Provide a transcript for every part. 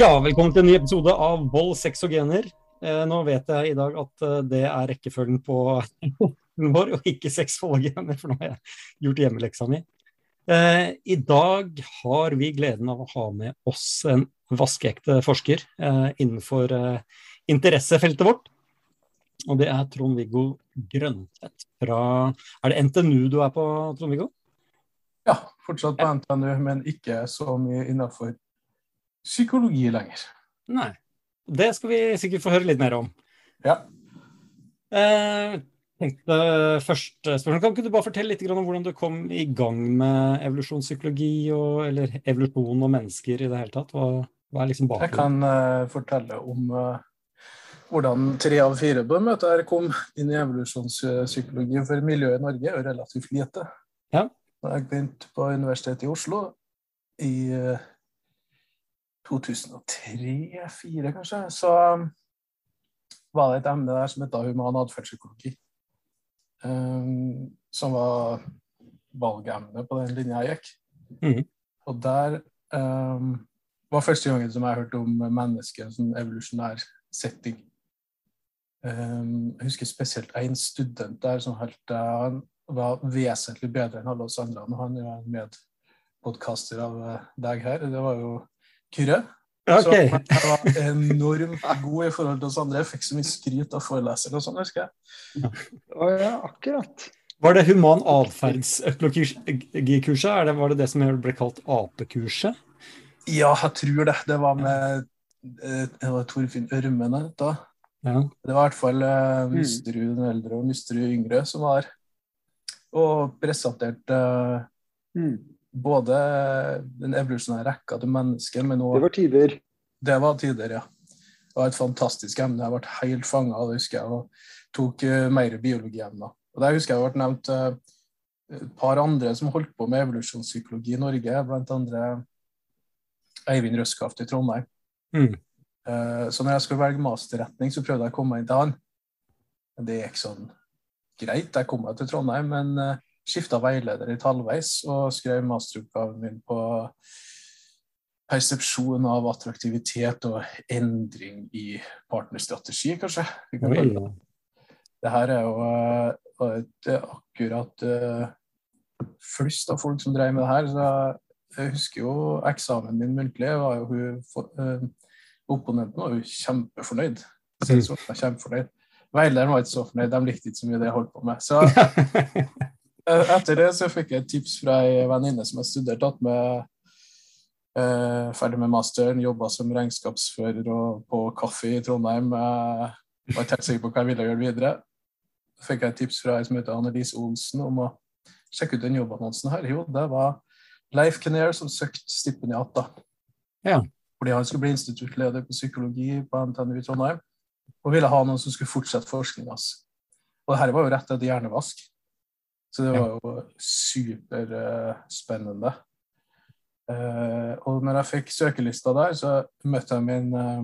Ja, velkommen til en ny episode av Vold, sex og gener. Eh, nå vet jeg i dag at eh, det er rekkefølgen på vår, og ikke sex, og gener, for nå har jeg gjort hjemmeleksa mi. Eh, I dag har vi gleden av å ha med oss en vaskeekte forsker eh, innenfor eh, interessefeltet vårt. Og det er Trond-Viggo Grøntvedt fra Er det NTNU du er på, Trond-Viggo? Ja, fortsatt på NTNU, men ikke så mye innenfor psykologi lenger. Nei. Det skal vi sikkert få høre litt mer om. Ja. Eh, tenkte første spørsmål. Kan ikke du bare fortelle litt om hvordan du kom i gang med evolusjonspsykologi, og, eller evolusjon og mennesker i det hele tatt? Hva, hva er liksom Jeg kan uh, fortelle om uh, hvordan tre av fire på møtet her kom inn i evolusjonspsykologi, for miljøet i Norge er jo relativt lite. Ja. Da jeg begynte på Universitetet i Oslo i eh, 2003-2004, kanskje, så um, var det et emne der som het human atferdspsykologi. Um, som var valgemnet på den linja jeg gikk. Mm. Og der um, var første gangen som jeg hørte om mennesket som evolusjonær setting. Um, jeg husker spesielt en student der som helt, uh, han var vesentlig bedre enn alle oss andre. og Han er en medpodkaster av uh, deg her. Det var jo Kyrre. Så jeg var enormt god i forhold til oss andre. Jeg fikk så mye skryt av forelesere og sånn, husker jeg. Å ja, akkurat. Var det human atferdsøkologi-kurset? Er Var det det som ble kalt apekurset? Ja, jeg tror det. Det var med eh, det var Torfinn Ørmen her da. Ja. Det var i hvert fall eh, Misterud den eldre og Musterud yngre som var. Og presenterte eh, Mm. Både den evolusjonære rekka til mennesket, men Det var tider. Det var tider, ja. Det var et fantastisk emne. Jeg ble helt fanga av det, husker jeg, og tok uh, mer biologiemner. Og Der husker jeg det ble nevnt uh, et par andre som holdt på med evolusjonspsykologi i Norge, blant andre Eivind Røskaft i Trondheim. Mm. Uh, så når jeg skulle velge masterretning, så prøvde jeg å komme meg inn til han. Men det gikk sånn greit. Jeg kom meg til Trondheim, men uh, skifta veileder litt halvveis og skrev masteroppgaven min på persepsjon av attraktivitet og endring i partnerstrategi, kanskje. Vi kan kalle det. Det her er jo eh, et eh, akkurat uh, flust av folk som drev med det her. Så jeg husker jo eksamen min muntlig. var jo hun eh, Opponenten var jo kjempefornøyd. Sensor var kjempefornøyd. Veilederen var ikke så fornøyd, de likte ikke så mye det jeg holdt på med. Så eh, etter det så fikk jeg et tips fra ei venninne som har studert, tatt med eh, ferdig med masteren, jobba som regnskapsfører og på kaffe i Trondheim. Eh, var ikke helt sikker på hva jeg ville gjøre videre. Så fikk jeg et tips fra ei som heter Annelise Olsen om å sjekke ut den jobbannonsen her. Jo, det var Leif Kenner som søkte stipendiat, da. Ja. Fordi han skulle bli instituttleder på psykologi på NTNU i Trondheim, og ville ha noen som skulle fortsette forskninga hans. Og det her var jo rett etter hjernevask, så det var jo superspennende. Eh, og når jeg fikk søkelista der, så møtte jeg min eh,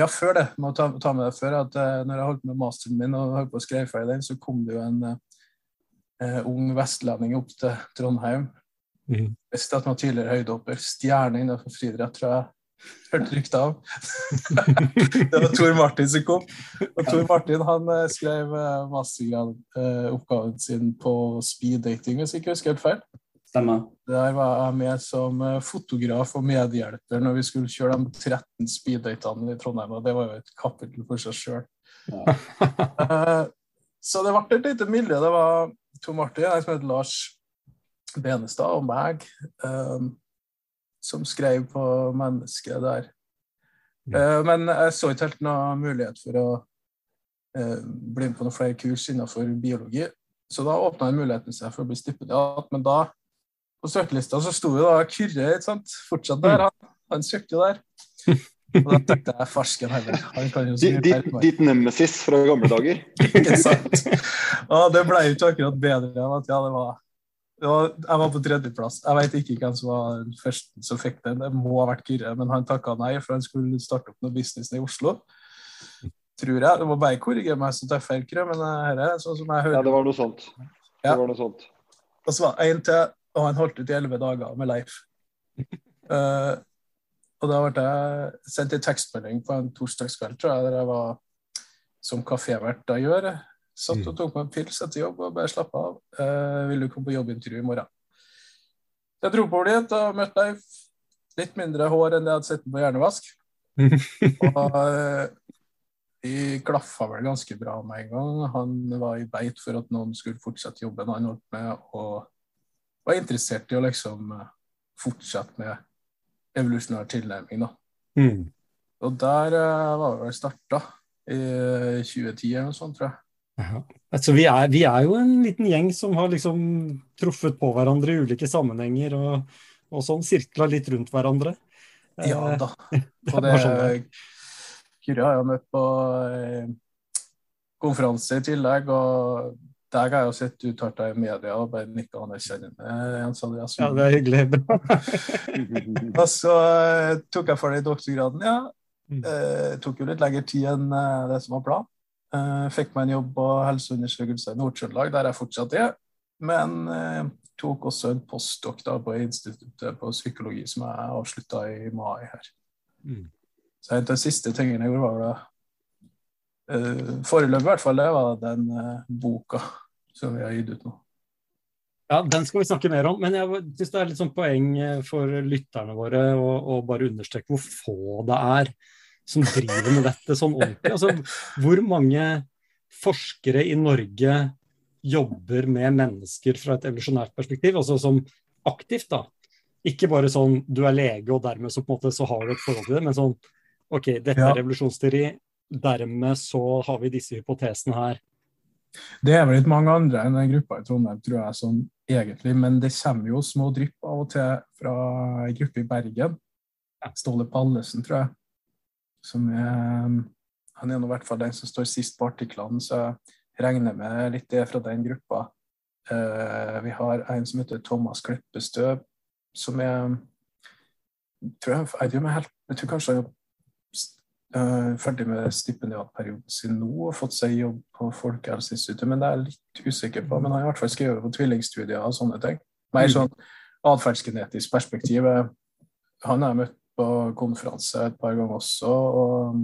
Ja, før det, må ta, ta med det før, at uh, når jeg holdt med masteren min og holdt på å skrive ferdig den, så kom det jo en uh, ung vestlending opp til Trondheim. Han var tidligere høydehopper. Stjerne innenfor friidrett, tror jeg. Hørte ryktet av. det var Tor Martin som kom. Og Tor Martin han eh, skrev eh, mastergradoppgaven sin på speeddating, hvis jeg ikke husker helt feil. Stemmer. Der var jeg med som eh, fotograf og medhjelper når vi skulle kjøre de 13 speeddatene i Trondheim. og Det var jo et kapittel for seg sjøl. Ja. så det ble et lite miljø. Det var Tor Martin, jeg som het Lars Benestad, og meg, eh, som skrev på mennesket der. Eh, men jeg så ikke helt noen mulighet for å eh, bli med på noen flere kurs innenfor biologi. Så da åpna muligheten seg for å bli stipendiat. Men da, på søkelista, så sto jo da Kyrre ikke sant? fortsatt der. Han, han søkte jo der. Og da tenkte jeg farsken heller. Han kan jo Ditt, ditt nemesis fra gamle dager. Ikke sant? Og det ble jo ikke akkurat bedre enn at ja, det var, var Jeg var på tredjeplass. Jeg vet ikke hvem som var den første som fikk den. Det må ha vært Kyrre, men han takka nei, for han skulle starte opp noe business i Oslo. Tror jeg. Det må bare korrigere meg så jeg tar feil, Kyrre, men dette er sånn som jeg hører. Ja, det var noe sånt. Ja. Det var noe sånt. Og så var det en til, og han holdt ut i elleve dager med Leif. uh, Og da ble jeg sendt en tekstmelding på en torsdagskveld, tror jeg, der jeg var som kafévert da gjør. Satt og tok meg en pils etter jobb og bare slappa av. Eh, vil du komme på jobbintervju i morgen? Jeg dro på dit og møtte deg. Litt mindre hår enn jeg hadde sett på hjernevask. og eh, klaffa vel ganske bra med en gang. Han var i beit for at noen skulle fortsette jobben han holdt med, og var interessert i å liksom eh, fortsette med evolusjonær tilnærming. da. Mm. Og der uh, var vi vel starta i 2010 eller noe sånt, tror jeg. Ja. Altså, vi, er, vi er jo en liten gjeng som har liksom truffet på hverandre i ulike sammenhenger og, og sånn sirkla litt rundt hverandre. Ja Eh, da. det Og det sånn det er. Kyrre har jeg møtt på eh, konferanse i tillegg, og deg har jeg jo sett uttalt deg i media og bare nikka anerkjennende. Jens Andreas. Ja, det er hyggelig. Og så eh, tok jeg for deg doktorgraden, ja. Mm. Eh, tok jo litt lengre tid enn eh, det som var planen. Eh, fikk meg en jobb på helseundersøkelse i Nord-Trøndelag, der jeg fortsatt er. Men eh, tok også en postdok da på instituttet på psykologi, som jeg avslutta i mai her. Mm. Så en av de siste tingene jeg gjorde, var da eh, Foreløpig, i hvert fall, det var den eh, boka som vi har gitt ut nå. Ja, Den skal vi snakke mer om, men jeg syns det er litt sånn poeng eh, for lytterne våre å bare understreke hvor få det er som driver med dette sånn ordentlig. Altså, hvor mange forskere i Norge jobber med mennesker fra et evolusjonært perspektiv, altså som aktivt, da. Ikke bare sånn du er lege og dermed så på en måte så har du et forhold til det, men sånn OK, dette Ja. er revolusjonsteori, dermed så har vi disse hypotesene her. Det er vel litt mange andre enn den gruppa i Trondheim, tror jeg, som egentlig, men det kommer jo små drypp av og til fra ei gruppe i Bergen. Ståle Pallesen, tror jeg. Som er Han er nå i hvert fall den som står sist på artiklene, så jeg regner med litt det fra den gruppa. Eh, vi har en som heter Thomas Kleppestø, som er tror jeg, jeg, jeg, helt, jeg tror kanskje han er eh, ferdig med stipendiatperioden sin nå og fått seg jobb på Folkehelseinstituttet, men det er jeg litt usikker på. Men han har i hvert fall skrevet på tvillingstudier og sånne ting. Mer sånn atferdsgenetisk perspektiv. Han har jeg møtt på konferanse et par ganger også. Og,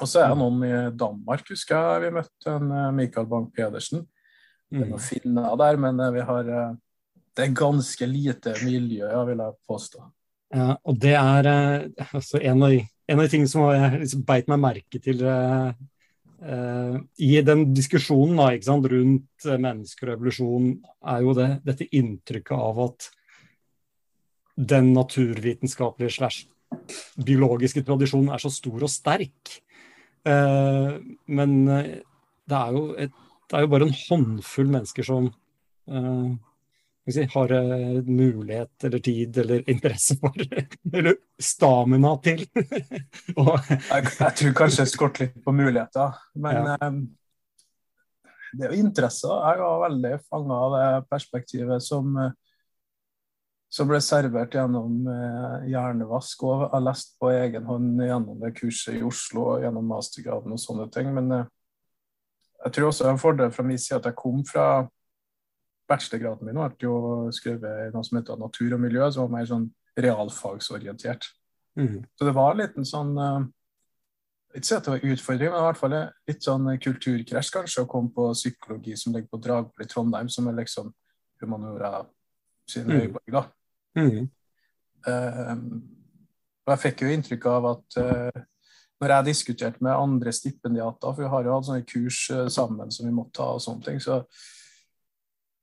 og så er det noen i Danmark, husker jeg. Vi møtte en eh, Michael Bank-Pedersen. Det er Mm. noen finner der, men eh, vi har eh, Det er ganske lite miljø, ja, vil jeg påstå. Ja, og det er altså en, av, en av de tingene som jeg liksom beit meg merke til uh, i den diskusjonen da, rundt mennesker og evolusjon, er jo det, dette inntrykket av at den naturvitenskapelige slash biologiske tradisjonen er så stor og sterk. Eh, men eh, det er, jo et, det er jo bare en håndfull mennesker som eh, si, har eh, mulighet eller tid eller interesse for, eller stamina til. og, Jeg, jeg tror kanskje jeg skorter litt på muligheter, men eh, det er jo interesser. Jeg var veldig fanga av det perspektivet som, eh, som ble servert gjennom eh, hjernevask. Og jeg har lest på egen hånd gjennom det kurset i Oslo og gjennom mastergraden og sånne ting. Men eh, jeg tror også det er en fordel fra min side at jeg kom fra bachelorgraden min og ble jo skrevet i noe som heter natur og miljø, som var mer sånn realfagsorientert. mm, Så det var en liten sånn eh, Ikke si at det var utfordring, men i hvert fall litt sånn kulturkrasj, kanskje, å komme på psykologi som ligger på Dragvoll i Trondheim, som er liksom humaniora sin Mm. høyborg, da. Mm, Eh, og jeg fikk jo inntrykk av at eh, når jeg diskuterte med andre stipendiater, for vi har jo hatt sånne kurs eh, sammen som vi måtte ta, og sånne ting, så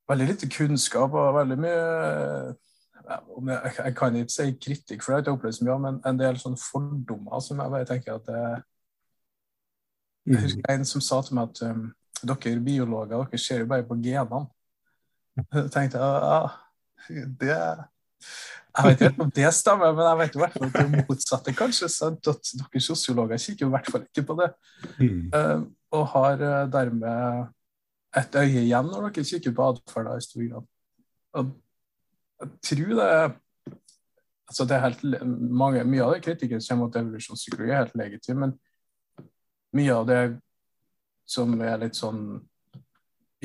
veldig lite kunnskap og veldig mye jeg kan ikke si kritikk, for det har jeg ikke opplevd så mye av, men en del sånne fordommer som jeg bare tenker at det, Jeg mm. husker en som sa til meg at um, dere biologer dere ser jo bare på genene. Så tenkte jeg ja, det Jeg vet ikke om det stemmer, men jeg vet i hvert fall at det motsatte, kanskje. Sant? At dere sosiologer kikker i hvert fall ikke på det. Mm. Uh, og har uh, dermed et øye igjen når dere kikker på atferd i stor grad. Og jeg tror det altså det er helt, mange, Mye av det kritikken kommer mot evolusjonspsykologi, er helt legitim, men mye av det som er litt sånn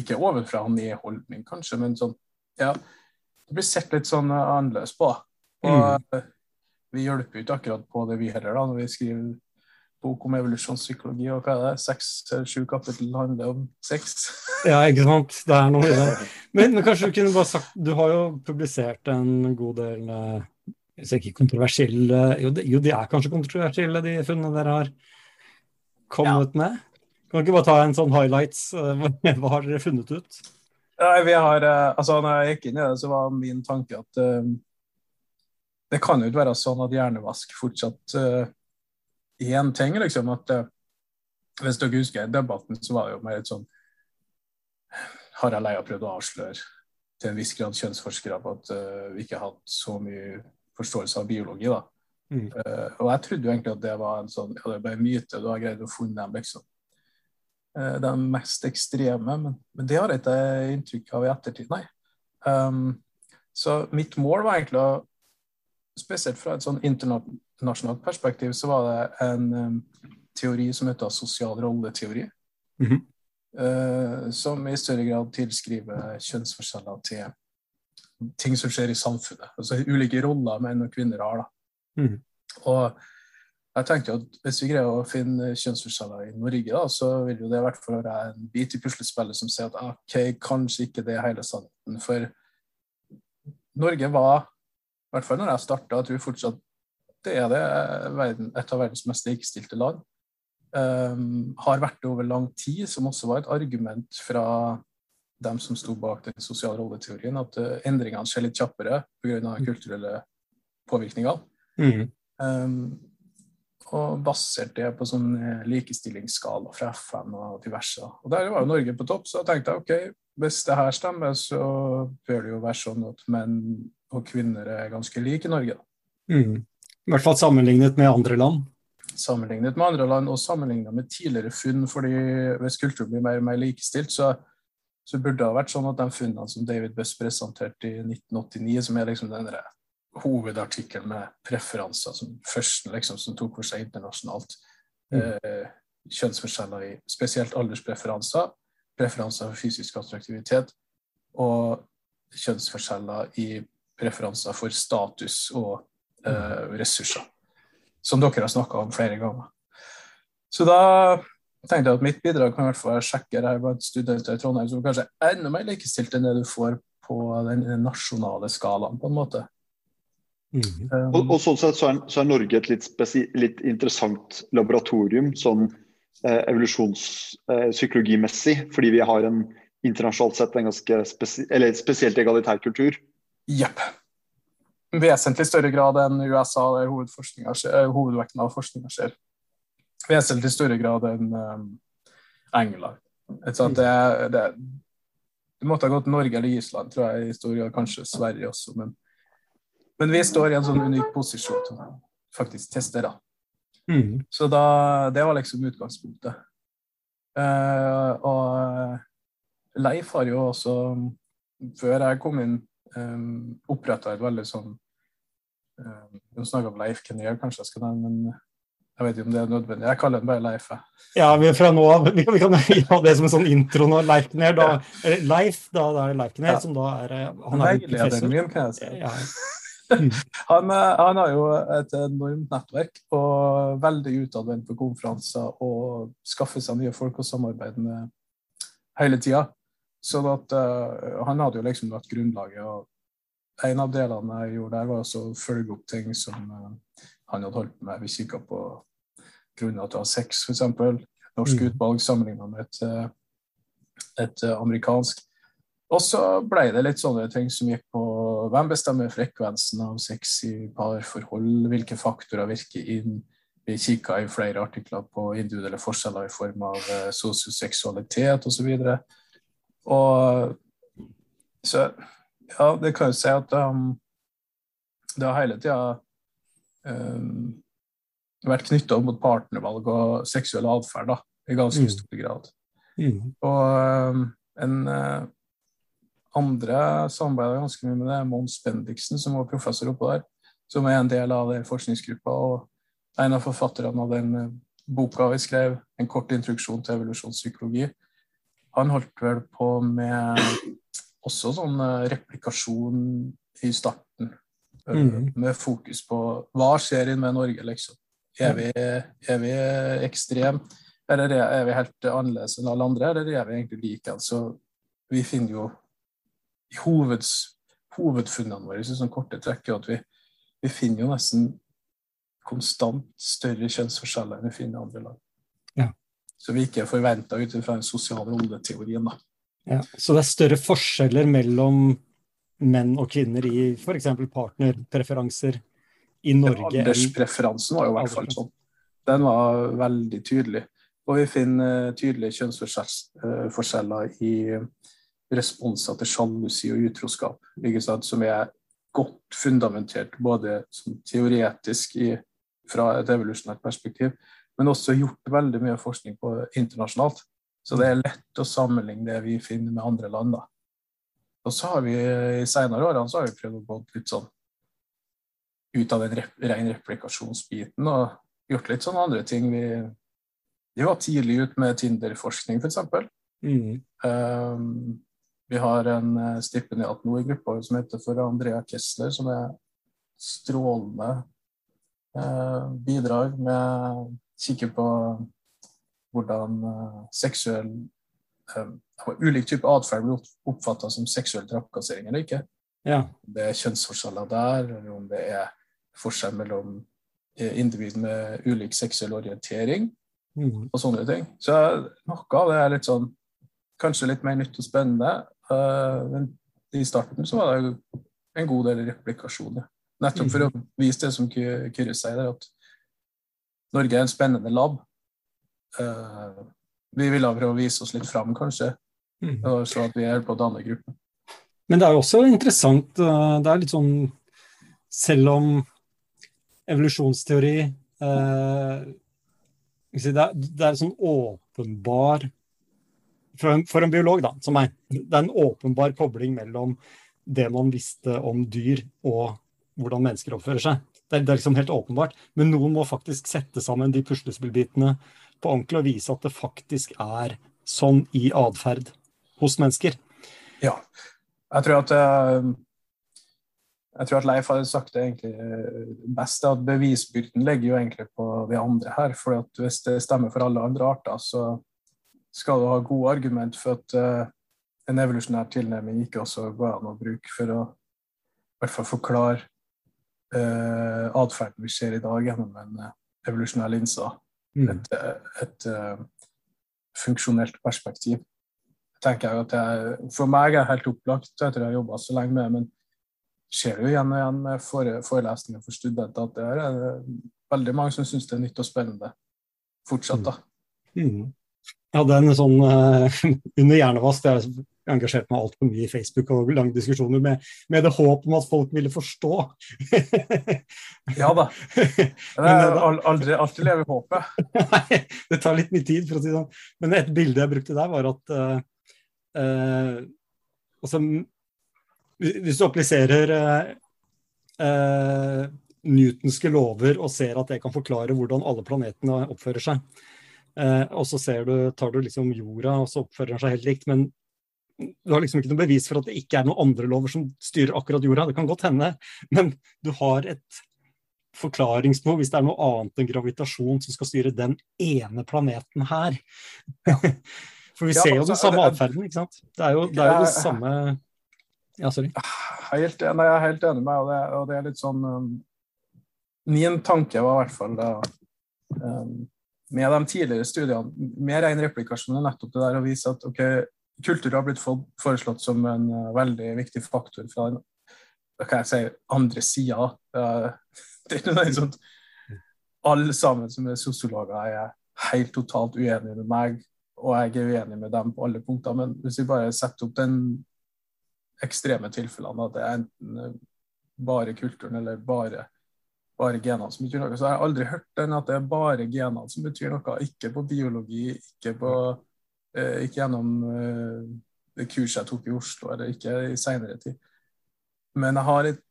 Ikke ovenfra og ned-holdning, kanskje, men sånn Ja, det blir sett litt sånn uh, annerledes på. Og mm. vi hjelper jo ikke akkurat på det, vi heller, da, når vi skriver bok om evolusjonspsykologi. Og hva er det? Seks eller sju kapittel handler om sex. Ja, ikke sant. Det er noe i det. Men, men, kanskje du kunne bare sagt Du har jo publisert en god del hvis ikke kontroversielle jo, jo, de er kanskje kontroversielle, de funnene dere har kommet ja. med? Kan du ikke bare ta en sånn highlights? Hva har dere funnet ut? Ja, vi har, eh, altså når jeg gikk inn i det, så var min tanke at uh, det kan jo ikke være sånn at hjernevask fortsatt uh, er en ting. liksom, at uh, Hvis dere husker debatten, så var det jo mer et sånn Harald Eia prøvde å avsløre til en viss grad kjønnsforskere på at uh, vi ikke hadde så mye forståelse av biologi. da. Mm. Og jeg trodde jo egentlig at det var en sånn, ja, det ble myte, du har greid å funne dem, liksom. Uh, de mest ekstreme, men, men, det har jeg ikke inntrykk av i ettertid, nei. Um, så mitt mål var egentlig å Spesielt fra et sånn internasjonalt perspektiv, så var det en um, teori som heter sosial rolleteori. Mm -hmm. uh, som i større grad tilskriver kjønnsforskjeller til ting som skjer i samfunnet. Altså ulike roller menn og kvinner har. da. Mm. Og jeg tenkte at Hvis vi greier å finne kjønnsforskjeller i Norge, da, så vil jo det i hvert fall være en bit i puslespillet som sier at ah, ok, kanskje ikke det er hele sannheten. For Norge var, i hvert fall når jeg starta, jeg tror fortsatt det er det verden, et av verdens mest likestilte land. Um, har vært det over lang tid, som også var et argument fra dem som sto bak den sosiale rolleteorien, at uh, endringene skjer litt kjappere pga. Kulturelle påvirkninger. Mm. Um, og basert det på sånn eh, likestillingsskala fra FN og diverse. Og Der var jo Norge på topp, så jeg tenkte ok, hvis det her stemmer, så bør det jo være sånn at menn og kvinner er ganske like i Norge. Mm. I hvert fall sammenlignet med andre land? Sammenlignet med andre land, og sammenlignet med tidligere funn. fordi hvis kulturen blir mer og mer likestilt, så så burde det ha vært sånn at de funnene som David Buss presenterte i 1989, som er liksom den hovedartikkelen med preferanser, som først liksom, som tok for seg internasjonalt mm. eh, kjønnsforskjeller i spesielt alderspreferanser, preferanser for fysisk attraktivitet og kjønnsforskjeller i preferanser for status og eh, mm. ressurser, som dere har snakka om flere ganger. Så da tenkte jeg at mitt bidrag kan i hvert fall være sjekke det her blant studenter i Trondheim som kanskje er enda mer likestilt enn det du får på den nasjonale skalaen, på en måte. Mm. Og, og, sånn sett så er, så er Norge et litt, litt, interessant laboratorium sånn eh, evolusjonspsykologimessig, eh, fordi vi har en internasjonalt sett en ganske spesi eller spesielt egalitær kultur. Jepp. Vesentlig større grad enn USA, der hovedvekten av forskninga skjer vesentlig større grad enn um, England. Det, det, det, måtte ha gått Norge eller Island, tror jeg, i stor grad. Kanskje Sverige også. Men, men, vi står i en sånn unik posisjon til å faktisk teste da. Mm. Så da, det var liksom utgangspunktet. Uh, og Leif har jo også, før jeg kom inn, um, oppretta et veldig sånn um, Du snakka om Leif Kenner, kanskje jeg skal nevne, men jeg vet ikke om det er nødvendig. Jeg kaller den bare Leif. Ja, vi, fra nå av, vi, vi kan ha det som en sånn intro nå. Leif Kner, da. Leif, da, da er det Leif Kner, ja. som da er eh, Han er professor. Min, kan jeg si. Ja. han, eh, han, har jo et enormt nettverk og veldig utadvendt på konferanser og skaffer seg nye folk og samarbeider med hele tida. Sånn at uh, han hadde jo liksom lagt grunnlaget. og En av delene jeg gjorde der, var å følge opp ting som uh, han hadde holdt med. Vi kikka på grunner til å ha sex, f.eks. Norsk mm. utvalg sammenligna med et, et, amerikansk. Og så ble det litt sånne ting som gikk på hvem bestemmer frekvensen av sex i parforhold, hvilke faktorer virker inn. Vi kikka i flere artikler på individuelle forskjeller i form av uh, sosioseksualitet osv. Og, så og så ja, det kan jo si at um, det har hele tida um, vært knytta mot partnervalg og seksuell atferd i ganske mm. stor grad. Mm. Og um, en uh, andre samarbeider ganske mye med det, Mons Bendiksen, som var professor oppå der, som er en del av den forskningsgruppa. Og en av forfatterne av den uh, boka vi skrev, 'En kort introduksjon til evolusjonspsykologi', han holdt vel på med også sånn replikasjon i starten mm. med fokus på hva skjer inn med Norge, liksom. Er vi, er vi ekstrem, eller er vi helt annerledes enn alle andre, eller er vi egentlig like? Altså, vi finner jo hoveds, hovedfunnene våre i sånn korte trekk at vi, vi finner jo nesten konstant større kjønnsforskjeller enn vi finner i andre land. Ja. Så vi ikke er forventa ut fra den sosiale rolleteorien. da. Ja, så det er større forskjeller mellom menn og kvinner i f.eks. partnerpreferanser i Norge? Ja, alderspreferansen var jo i hvert fall sånn. Den var veldig tydelig. Og vi finner tydelige kjønnsforskjeller i responser til sjalusi og utroskap, som er godt fundamentert både teoretisk i, fra et evolusjonært perspektiv, men også gjort veldig mye forskning på internasjonalt. Så det er lett å sammenligne det vi finner med andre land. da. Og så har vi i senere årene så har vi prøvd å gå litt sånn ut av den rep ren replikasjonsbiten og gjort litt sånne andre ting. Vi, vi var tidlig ute med Tinder-forskning, f.eks. Mm. Um, vi har en uh, stipendiat nå i gruppa som heter for Andrea Kessler, som er strålende eh, bidrag med kikke på hvordan uh, seksuell eh, ulik type atferd blir oppfatta som seksuell trakassering eller ikke. Ja. Om det er kjønnsforskjeller der, eller om det er forskjell mellom eh, individ med ulik seksuell orientering mm. og sånne ting. Så noe av det er litt sånn kanskje litt mer nytt og spennende. Uh, men i starten så var det en god del replikasjoner. Nettopp for å mm. vise det som Kyrre sier der, at Norge er en spennende lab. Uh, vi ville prøve å vise oss litt fram, kanskje. Mm. Og så at vi er på å danne gruppen. Men det er jo også interessant eh, Det er litt sånn Selv om evolusjonsteori eh, det, er, det er sånn åpenbar for en, for en, biolog da, som meg, det er en åpenbar kobling mellom det man visste om dyr og hvordan mennesker oppfører seg. Det er, det er liksom helt åpenbart. Men noen må faktisk sette sammen de puslespillbitene på ordentlig og vise at det faktisk er sånn i atferd hos mennesker. Ja. Jeg tror at eh, jeg tror at Leif hadde sagt det egentlig eh, best, at bevisbyrden ligger jo egentlig på de andre her. for Hvis det stemmer for alle andre arter, så skal du ha gode argument for at uh, en evolusjonær tilnærming ikke også går an å bruke for å i hvert fall forklare uh, atferden vi ser i dag gjennom en uh, evolusjonær linse. Mm. Et, et uh, funksjonelt perspektiv. tenker jeg at jeg, For meg er det helt opplagt etter å ha jobba så lenge med det, men ser jo igjen og igjen med forelesninger for studenter at det er veldig mange som syns det er nytt og spennende fortsatt. da. Mm. mm. Jeg hadde en sånn uh, under hjernevask jeg engasjert meg altfor mye i Facebook og lange diskusjoner med, med, det håp om at folk ville forstå. ja da. Det er aldri, alltid leve håpet. Nei, det tar litt mye tid, for å si det sånn. Men et bilde jeg brukte der, var at uh, uh, altså, Hvis du appliserer Newtonske lover og ser at det kan forklare hvordan alle planetene oppfører seg, Eh, og så du, tar du liksom jorda, og så oppfører den seg helt likt. Men du har liksom ikke noe bevis for at det ikke er noen andre lover som styrer akkurat jorda. Det kan godt hende, men du har et forklaringsbehov hvis det er noe annet enn gravitasjon som skal styre den ene planeten her. For vi ja, ser jo altså, den samme atferden, ikke sant. Det er jo det, er jo det samme Ja, sorry. Helt, nei, jeg er helt enig med deg, og det, og det er litt sånn um, Min tanke var i hvert fall da um, med de tidligere studiene med ren replikasjon er nettopp det der å vise at okay, kultur har blitt foreslått som en uh, veldig viktig faktor fra den si, andre sida. Uh, sånt Alle sammen som er sosiologer, er helt totalt uenige med meg, og jeg er uenig med dem på alle punkter. Men hvis vi bare setter opp den ekstreme tilfellene, at det er enten uh, bare kulturen eller bare bare genene som betyr noe. Så jeg har aldri hørt den at det er bare genene som betyr noe. Ikke på biologi, ikke, på, eh, ikke gjennom eh, det kurset jeg tok i Oslo, eller ikke i seinere tid. Men jeg har et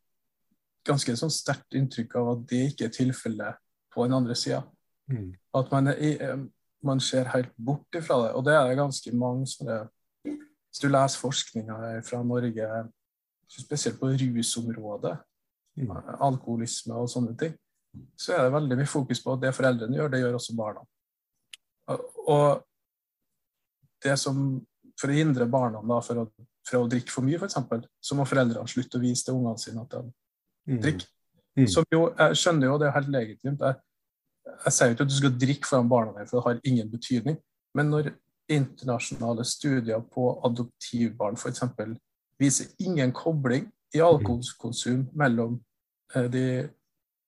ganske sånn sterkt inntrykk av at det ikke er tilfellet på den andre sida. Mm. At man, er, eh, man, ser helt bort ifra det. Og det er det ganske mange som det Hvis du leser forskninga fra Norge, spesielt på rusområdet. Alkoholisme og sånne ting, så er det veldig mye fokus på at det foreldrene gjør, det gjør også barna. Og det som For å hindre barna da, for å, for å drikke for mye, f.eks., så må foreldrene slutte å vise til ungene sine at de mm. drikker. Mm. Som jo, jeg skjønner jo det er helt legitimt. Jeg, jeg sier jo ikke at du skal drikke foran barna dine, for det har ingen betydning. Men når internasjonale studier på adoptivbarn f.eks. viser ingen kobling i alkoholkonsum mellom eh, de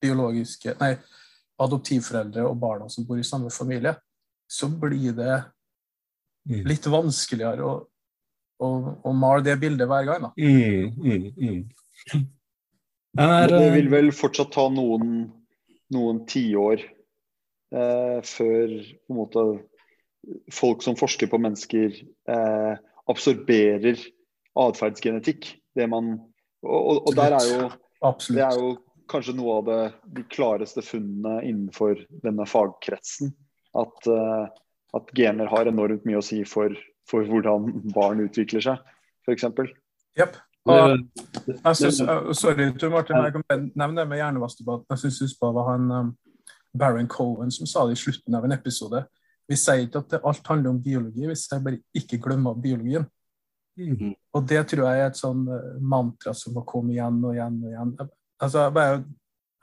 biologiske Nei, adoptivforeldre og barna som bor i samme familie, så blir det mm. litt vanskeligere å, å, å male det bildet hver gang. Da. Mm, mm, mm. Er, det vil vel fortsatt ta noen, noen tiår eh, før på en måte folk som forsker på mennesker, eh, absorberer atferdsgenetikk. Det man og, og, der er jo Absolutt. Det er jo kanskje noe av det, de klareste funnene innenfor denne fagkretsen. At, uh, at gener har enormt mye å si for, for hvordan barn utvikler seg, f.eks. Yep. Og, jeg synes, uh, sorry, Tor Martin, jeg kan nevne det med hjernevaskedebatt. Jeg syns det var han um, Baron Cohen som sa det i slutten av en episode. Vi sier ikke at alt handler om biologi, vi sier bare ikke glemme biologien. Mm. Og det tror jeg er et sånn uh, mantra som må komme igjen og igjen og igjen. Altså, bare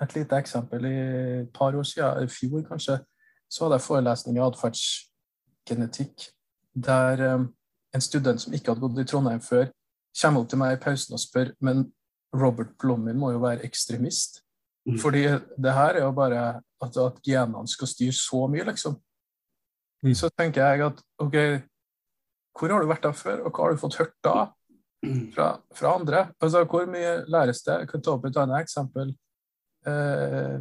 Et lite eksempel. I et par år siden, i fjor kanskje, så hadde jeg forelesning i atferdsgenetikk der um, en student som ikke hadde gått i Trondheim før, kommer opp til meg i pausen og spør men Robert Blommin må jo være ekstremist. Mm. Fordi det her er jo bare at, at genene skal styre så mye, liksom. Mm. Så tenker jeg at OK, hvor har du vært der før, og hva har du fått hørt da? fra, fra, andre. Altså, hvor mye læres det? Jeg kan ta opp et annet eksempel. Eh,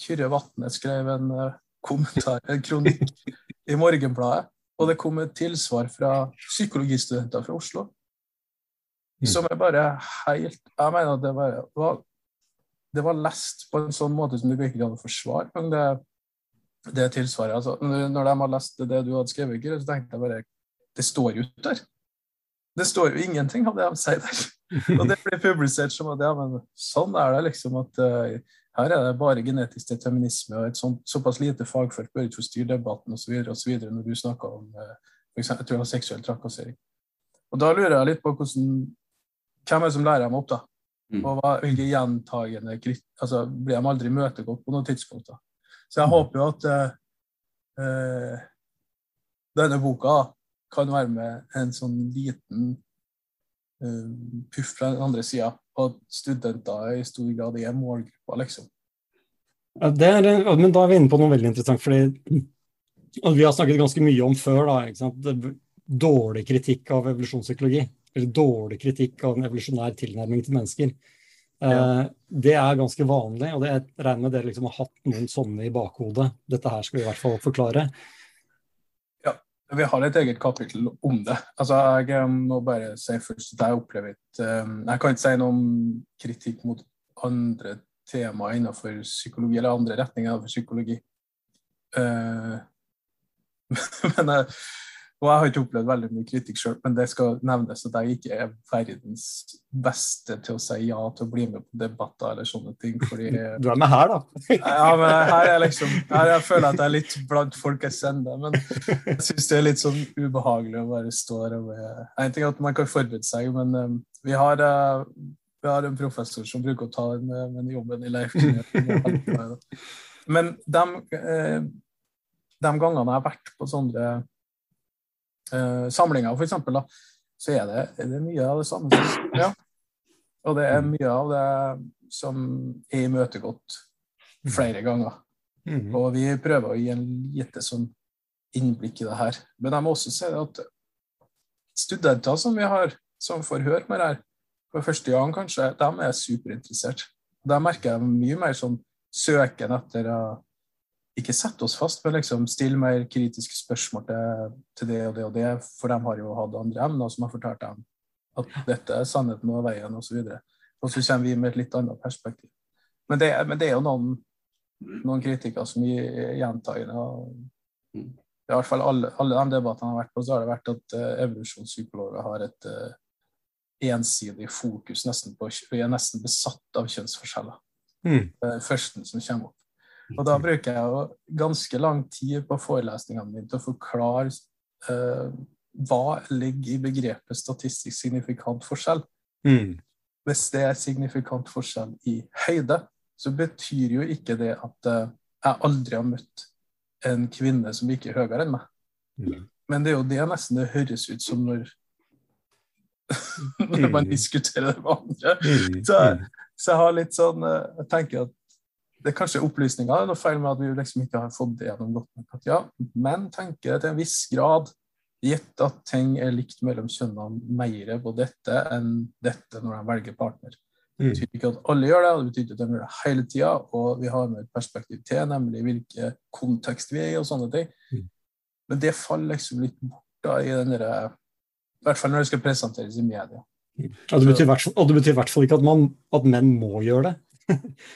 Kyrre Vatne skrev en uh, kommentar, en kronikk i Morgenbladet, og det kom et tilsvar fra psykologistudenter fra Oslo. Mm. Som er bare helt Jeg mener at det var, var, det var lest på en sånn måte som du ikke kan forsvare. Men det, det tilsvaret altså, Når de har lest det du hadde skrevet, så tenkte jeg bare Det står jo der. Det står jo ingenting av det de sier der. Og det blir publisert som at ja, men sånn er det liksom at uh, her er det bare genetisk determinisme, og et sånt, såpass lite fagfelt bør ikke forstyrre debatten osv. når du snakker om uh, for eksempel, jeg tror seksuell trakassering. Og Da lurer jeg litt på hvordan, hvem er det som lærer dem opp, da? Mm. Og hva, hvilke gjentagende altså, Blir de aldri imøtegått på noe tidspunkt? da? Så jeg mm. håper jo at uh, denne boka kan være med en sånn liten uh, puff fra den andre sida, at studenter i stor grad er målgruppa, liksom. Ja, er, men da er vi inne på noe veldig interessant, fordi vi har snakket ganske mye om før da, dårlig kritikk av evolusjonspsykologi. Eller dårlig kritikk av en evolusjonær tilnærming til mennesker. Ja. Eh, det er ganske vanlig, og det er, regner med dere liksom har hatt noen sånne i bakhodet. Dette her skal vi i hvert fall forklare. Vi har et eget kapittel om det. Altså, Jeg må bare si først at jeg opplever ikke um, Jeg kan ikke si noe om kritikk mot andre temaer innenfor psykologi, eller andre retninger innenfor psykologi. Uh, men jeg, og jeg har ikke opplevd veldig mye kritikk sjøl, men det skal nevnes at jeg ikke er verdens beste til å si ja til å bli med på debatter eller sånne ting. Fordi, du er med her, da. ja, men her er liksom, her jeg føler jeg at jeg er litt blant folkets ende. Men jeg syns det er litt sånn ubehagelig å bare stå her og En ting er at man kan forberede seg, men um, vi, har, uh, vi har en professor som bruker å ta den, den jobben i Leif. Men de, de gangene jeg har vært på sånne uh, samlinger, f.eks., så er det, er det, mye av det samme. Ja. Og det er mye av det som er imøtegått flere ganger. Mm. Og vi prøver å gi en lite sånn innblikk i det her. Men jeg må også si at studenter som vi har, som får høre mer her for første gang, kanskje, de er superinteressert. Da merker jeg mye mer sånn søken etter å ikke sette oss fast, men liksom stille mer kritiske spørsmål til, til, det og det og det. For de har jo hatt andre emner som har fortalt dem at dette er sannheten og veien osv. Og, så og så kommer vi med et litt annet perspektiv. Men det, men det er jo noen, noen kritikere som gir gjentagende. I hvert fall alle, alle de debattene jeg har vært på, så har det vært at uh, evolusjonspsykologer har et uh, ensidig fokus nesten på Vi er nesten besatt av kjønnsforskjeller. Mm. Det er det som kommer opp. Og da bruker jeg jo ganske lang tid på forelesningene mine til å forklare eh, hva ligger i begrepet statistisk signifikant forskjell. Mm. Hvis det er signifikant forskjell i høyde, så betyr jo ikke det at eh, jeg aldri har møtt en kvinne som ikke er høyere enn meg. Mm. Men det er jo det nesten det høres ut som når, når man Mm. diskuterer det med andre. Mm. Så, så jeg har litt sånn eh, Jeg tenker at det er kanskje opplysninga det er noe feil med at vi liksom ikke har fått det gjennom godt nok. Ja, menn tenker til en viss grad, gitt at ting er likt mellom kjønnene, mer på dette enn dette når de velger partner. Det Mm. betyr ikke at alle gjør det, det betyr ikke at de gjør det hele tida. Og vi har med et perspektiv til, nemlig hvilken kontekst vi er i, og sånne ting. Mm. Men det faller liksom litt bort da i den derre I hvert fall når det skal presenteres i media. Det betyr i og det betyr i hvert fall ikke at, man, at menn må gjøre det.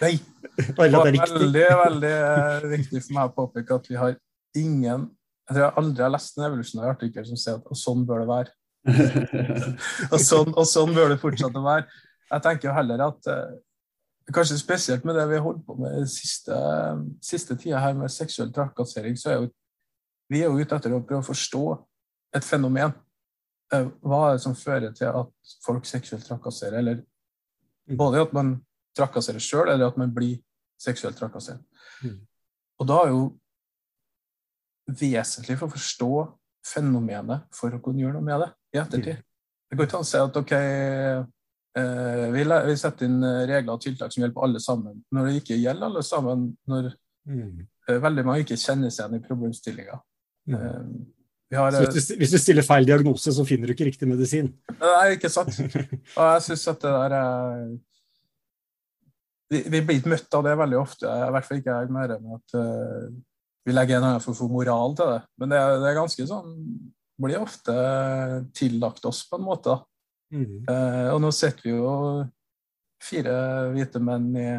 Nei, Det at var det er riktig. veldig, veldig eh, viktig for meg å påpeke at vi har ingen Jeg tror jeg aldri har lest en evolusjonær artikkel som sier at og sånn bør det være. Og sånn, og sånn bør det fortsette å være. Jeg tenker jo heller at eh, Kanskje spesielt med det vi har holdt på med siste, siste tida her med seksuell trakassering, så er jo vi er jo ute etter å prøve å forstå et fenomen. Eh, Hva er det som fører til at folk seksuelt trakasserer, eller både at man trakasserer sjøl, eller at man blir seksuelt trakassert. Mm. Og da er jo vesentlig for å forstå fenomenet for å kunne gjøre noe med det i ettertid. Det går ikke an å si at OK, eh, vi, vi setter inn eh, regler og tiltak som gjelder på alle sammen, når det ikke gjelder alle sammen, når Mm. eh, veldig mange ikke kjenner seg igjen i problemstillinga. Mm. Har, Så hvis du, hvis du stiller feil diagnose, så finner du ikke riktig medisin. Nei, ikke sant. Og jeg syns at det der er vi, vi blir ikke møtt av det veldig ofte. I hvert fall ikke jeg mer enn at uh, vi legger en annen å for moral til det. Men det, det er ganske sånn Blir ofte tillagt oss, på en måte. Mm. Uh, og nå sitter vi jo fire hvite menn i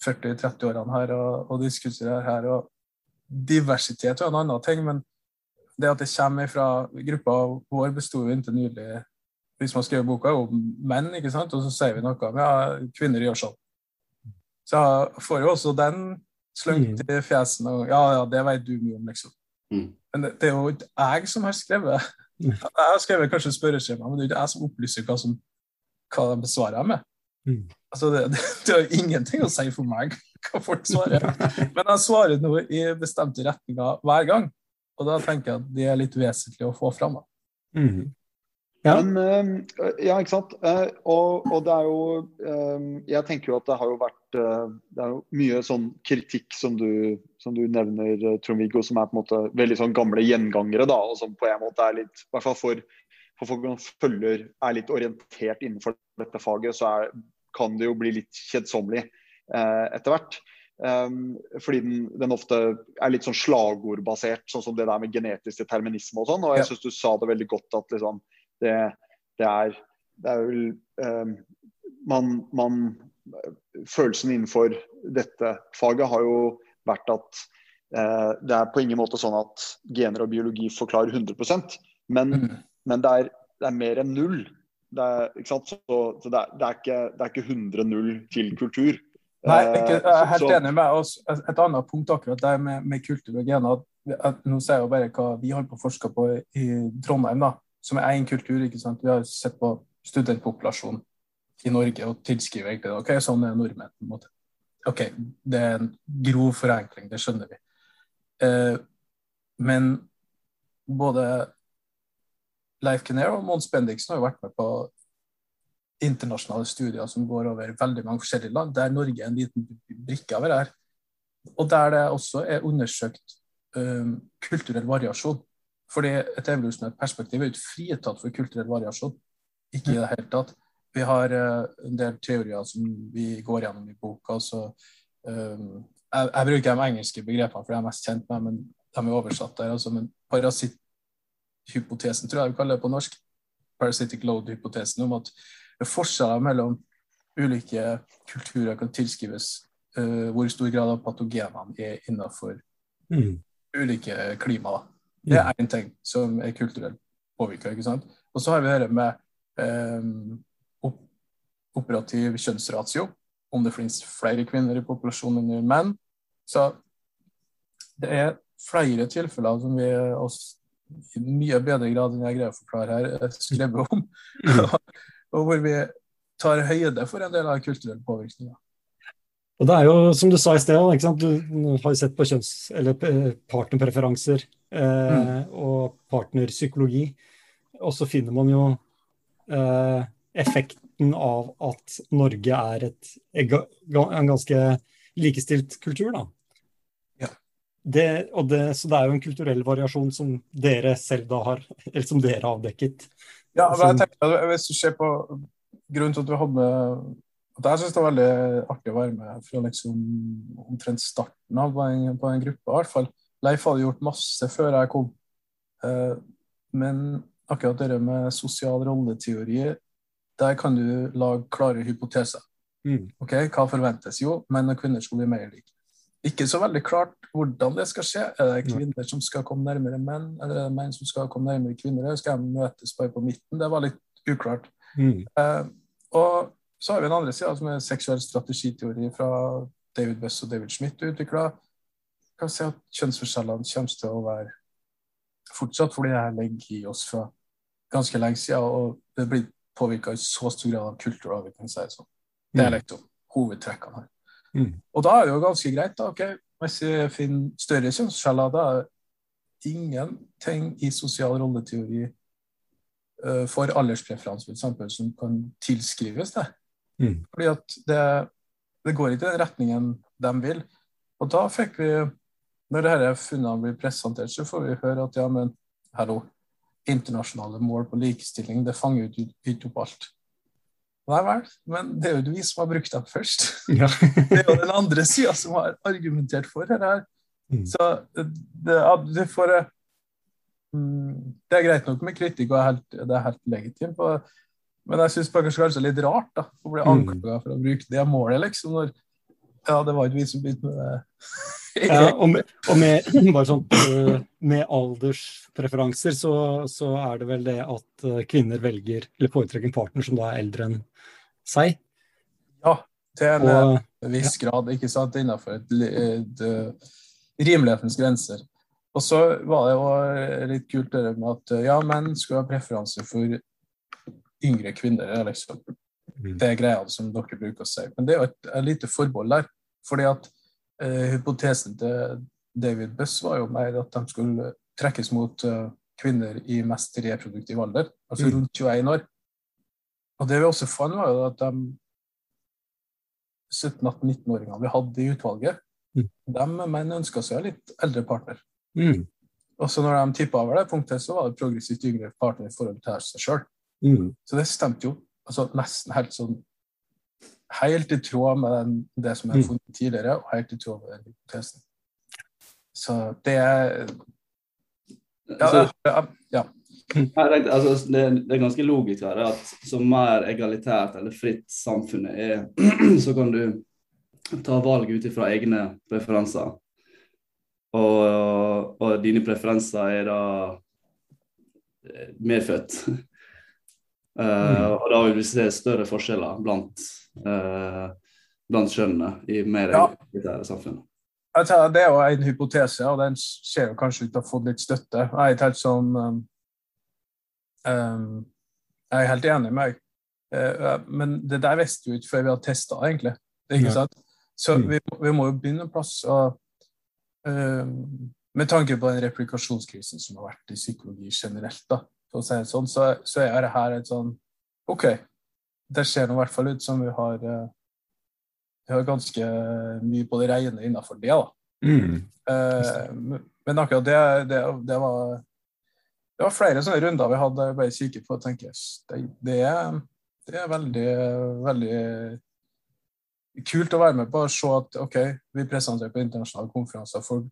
40-30-årene her og, og diskuterer her. og Diversitet er en annen ting, men det at det kommer fra Gruppa vår besto jo inntil nylig hvis man skrevet boka, jo menn, ikke sant? og så sier vi noe om ja, kvinner gjør sånn. Så jeg får jo også den slengt i fjesen og ja, ja, det vet du mye om, liksom. Mm. Men det, det er jo ikke jeg som har skrevet Jeg har skrevet kanskje spørreskjema, men det er jo ikke jeg som opplyser hva, som, hva de besvarer med. Mm. Altså, det, det, det har ingenting å si for meg hva folk svarer. Men jeg svarer noe i bestemte retninger hver gang. Og da tenker jeg at det er litt vesentlig å få fram. Da. Mm. Ja. Men eh, Ja, ikke sant. Eh, Og, og det er jo eh, Jeg tenker jo at det har jo vært eh, Det er jo mye sånn kritikk som du, som du nevner, eh, Trond-Viggo, som er på en måte veldig sånn gamle gjengangere, da, og som på en måte er litt I hvert fall for, for folk som følger, er litt orientert innenfor dette faget, så er, kan det jo bli litt kjedsommelig eh, etter hvert. Um, fordi den, den ofte er litt sånn slagordbasert, sånn som det der med genetisk determinisme og sånn. Og jeg syns du sa det veldig godt at liksom det, det, er, det er vel eh, man, man Følelsen innenfor dette faget har jo vært at eh, det er på ingen måte sånn at gener og biologi forklarer 100% men, Mm. men det, er, det er mer enn null. Det er, ikke sant? Så, så det, er, det, er ikke, det er ikke 100-0 til kultur. Nei, jeg er Eh, helt enig med oss. Et annet punkt akkurat der med, med kultur og gener at, at Nå sier jeg jo bare hva vi har på å forske på i, i Trondheim, da, som er en kultur. ikke sant? Vi har sett på studentpopulasjonen i Norge og tilskriver egentlig det. ok, sånn er nordmenn. på en måte. OK, det er en grov forenkling, det skjønner vi. Eh, men både Leif Kinnair og Mons Bendiksen har jo vært med på internasjonale studier som går over veldig mange forskjellige land, der Norge er en liten brikke over her. Og der det også er undersøkt um, kulturell variasjon. Fordi et evolusjonært perspektiv er ikke fritatt for kulturell variasjon. Ikke i det hele tatt. Vi har uh, en del teorier som vi går gjennom i boka. Så, um, jeg, jeg bruker de engelske begrepene, for de er mest kjent med, men de er oversatt der. Altså, men parasitthypotesen, tror jeg vi kaller det på norsk. Parasitic load-hypotesen om at forskjeller mellom ulike kulturer kan tilskrives uh, hvor stor grad av patogenene er innenfor Mm. ulike klima. Da. Det er én ting som er kulturelt påvirka. Og så har vi dette med eh, operativ kjønnsratio, om det finnes flere kvinner i populasjonen enn menn. Så det er flere tilfeller som vi oss, i mye bedre grad enn jeg greier å forklare her, skrevet om, og hvor vi tar høyde for en del av kulturelle påvirkninger. Og det er jo, som du sa i sted, du har jo sett på kjønns- eller partnerpreferanser eh, mm. og partnerpsykologi. Og så finner man jo eh, effekten av at Norge er et, en ganske likestilt kultur, da. Ja. Det, det, så det er jo en kulturell variasjon som dere selv da har, eller som dere har avdekket. Ja, men jeg tenker, Hvis du ser på grunnen til at vi hadde at Jeg syns det var veldig artig å være med fra liksom omtrent starten av på en, på en gruppe. i hvert fall. Leif hadde gjort masse før jeg kom. Uh, men akkurat det med sosial rolleteori der kan du lage klare hypoteser. Mm. Ok, Hva forventes? Jo, menn og kvinner skal bli mer like. Ikke så veldig klart hvordan det skal skje. Er det kvinner som skal komme nærmere menn, eller er det menn som skal komme nærmere kvinner? Skal de møtes bare på midten? Det var litt uklart. Mm. Uh, og så har vi en andre sida, som er seksuell strategiteori fra David Buss og David Schmidt utvikla. Kan si at kjønnsforskjellene kommer til å være fortsatt, fordi det her ligger i oss fra ganske lenge siden. Og det blir påvirka i så stor grad av kultur. vi kan si det sånn. Det er mm. liksom hovedtrekkene her. Mm. Og da er det jo ganske greit. da, ok, Hvis vi finner større kjønnsforskjeller, da er det ingenting i sosial rolleteori uh, for alderspreferanse f.eks. som kan tilskrives det. Mm. Fordi at det, det, går ikke i den retningen de vil. Og da fikk vi, når disse funnene blir presentert, så får vi høre at ja, men hallo, internasjonale mål på likestilling, det fanger jo ikke opp alt. Nei vel, men det er jo vi som har brukt dem først. Ja. det er jo den andre sida som har argumentert for dette. her. Mm. Så det, det, får, mm, det er greit nok med kritikk, og helt, det er helt legitimt. Men jeg syns kanskje det er litt rart da, å bli anklaga for å bruke det målet, liksom. når ja, det var ikke vi som begynte med det. ja, og med, og med, bare sånn, øh, med alderspreferanser så, så, er det vel det at øh, kvinner velger eller foretrekker en partner som da er eldre enn seg. Ja, til en og, viss grad, ikke sant, innenfor et, et, et, øh, rimelighetens grenser. Og så var det jo litt kult det med at ja, menn skulle ha preferanse for yngre kvinner. liksom. Mm. Det er greia som dere bruker å si. Men det er jo et, et lite forbehold der. Fordi at eh, hypotesen til David Buss var jo mer at de skulle trekkes mot uh, kvinner i mest reproduktiv alder, altså mm. rundt 21 år. Og det vi også fant, var jo at de 17-18-19-åringene vi hadde i utvalget, mm. de menn ønska seg litt eldre partner. Mm. Og så når de tippa over det punktet, så var det progressivt yngre partner i forhold til seg sjøl. Mm. Så det stemte jo altså nesten helt sånn Helt i tråd med den, det som er mm. funnet tidligere, og helt i tråd med den hypotesen. Så det er Ja. Altså, ja. Tenkte, altså, det, det, er ganske logisk her at så mer egalitært eller fritt samfunnet er, så kan du ta valg ut ifra egne preferanser. Og, og, dine preferanser er da eh, medfødt. Uh, og da vil vi se større forskjeller blant, uh, blant kjønnene i mer ja. samfunn. Det er jo en hypotese, og den ser jo kanskje ut til å ha fått litt støtte. Jeg er helt sånn um, Jeg er helt enig med deg, uh, men det der visste vi ikke før vi har testa, egentlig. Ikke sant? Så mm. vi, vi, må jo begynne en plass. Og, med tanke på den replikasjonskrisen som har vært i psykologi generelt, da, for å si det sånn, så, så er det her et sånn OK, det ser nå i hvert fall ut som vi har uh, vi har ganske mye på det rene innafor det. da. Mm. Eh, men akkurat det, det, det, var det var flere sånne runder vi hadde bare kikket på og tenker det, det, er, det er veldig, veldig kult å være med på å se at OK, vi presenterer på internasjonale konferanser. for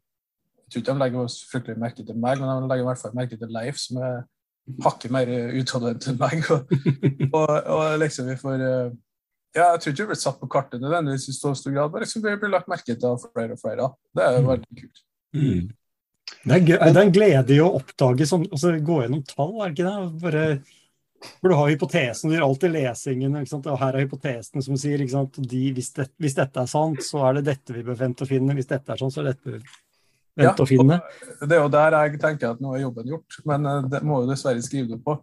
jeg tror ikke de legger oss fryktelig merke til meg, men de legger i hvert fall merke til Leif, som er hakket mer utadvendt enn meg. Og, og, og, liksom vi får eh, ja, Jeg tror ikke vi blir satt på kartet nødvendigvis i så stor grad, men liksom vi blir lagt merke til av flere og flere. Det er jo veldig kult. Mm. Det, er, det er en glede i å oppdage sånn, altså gå gjennom tall, er det ikke det? Bare For du har hypotesen, du gjør alltid lesingen. Og her er hypotesen som sier de, hvis, det, hvis, dette er sant, så er det dette vi bør vente å finne. Hvis dette er sånn, så er det dette vi vente ja, å finne. Det er jo der jeg tenker at nå er jobben gjort, men eh, det må jo dessverre skrive det på.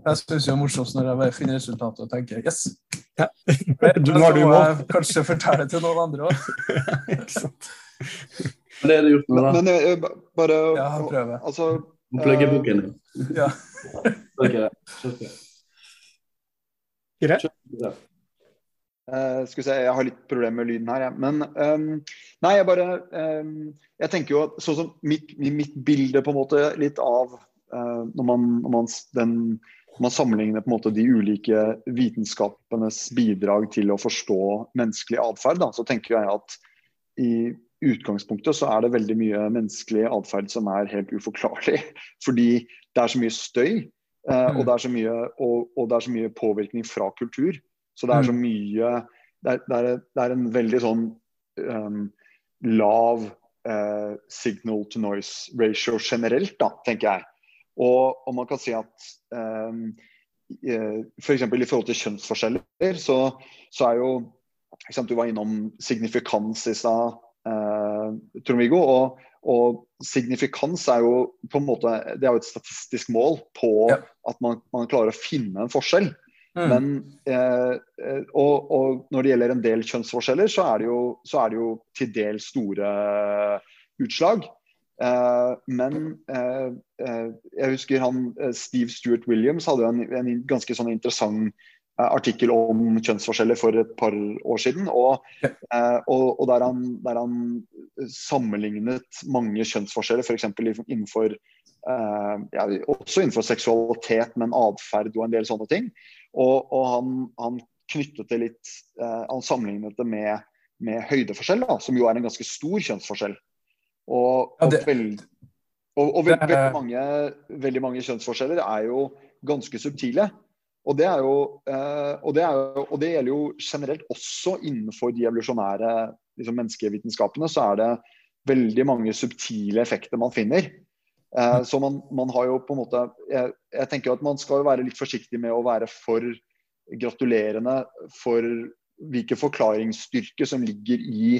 Jeg syns det er morsomst når jeg finner resultatet og tenker yes. Ja. du, nå har du mål. Kanskje fortelle det til noen andre òg. Men det er det gjort med, da. Men, men jeg. bare Ja, prøve. Altså, Plugge boken din. Ja. okay. Greit. Uh, skal vi se, Jeg har litt problemer med lyden her, ja. men um, Nei, jeg bare um, Jeg tenker jo at sånn som mitt, mitt, bilde på en måte litt av uh, når, man, når man, den, man, sammenligner på en måte de ulike vitenskapenes bidrag til å forstå menneskelig atferd, så tenker jeg at i utgangspunktet så er det veldig mye menneskelig atferd som er helt uforklarlig. Fordi det er så mye støy, uh, og, det er så mye, og, og det er så mye påvirkning fra kultur. Så det er så mm. mye Det er, det er, det er en veldig sånn um, lav uh, signal to noise ratio generelt, da, tenker jeg. Og, og man kan si at um, uh, f.eks. For i forhold til kjønnsforskjeller, så, så er jo Du var innom signifikans i stad, uh, Trond-Viggo. Og, og, signifikans er jo på en måte Det er jo et statistisk mål på ja. at man, man, klarer å finne en forskjell. Mm. Men, eh, eh, og, og, når det gjelder en del kjønnsforskjeller, så er det jo, er det jo til dels store utslag. Eh, men eh, eh jeg husker han eh, Steve Stuart Williams hadde en, en ganske sånn interessant artikkel om kjønnsforskjeller for et par år siden. Og, og, og der, han, der, han, sammenlignet mange kjønnsforskjeller, f.eks. innenfor ja, også innenfor seksualitet, men atferd og en del sånne ting. Og, og han, han, knyttet det litt eh, Han sammenlignet det med, med høydeforskjell, da, som jo er en ganske stor kjønnsforskjell. Og, og, veld, og veld, veldig, mange, veldig, mange, kjønnsforskjeller er jo ganske subtile. Og det, jo, eh, og, det jo, og det, gjelder jo generelt også innenfor de evolusjonære liksom, menneskevitenskapene. Så er det veldig mange subtile effekter man finner. Uh, så man, man, har jo på en måte jeg, jeg, tenker at man skal være litt forsiktig med å være for gratulerende for hvilken forklaringsstyrke som ligger i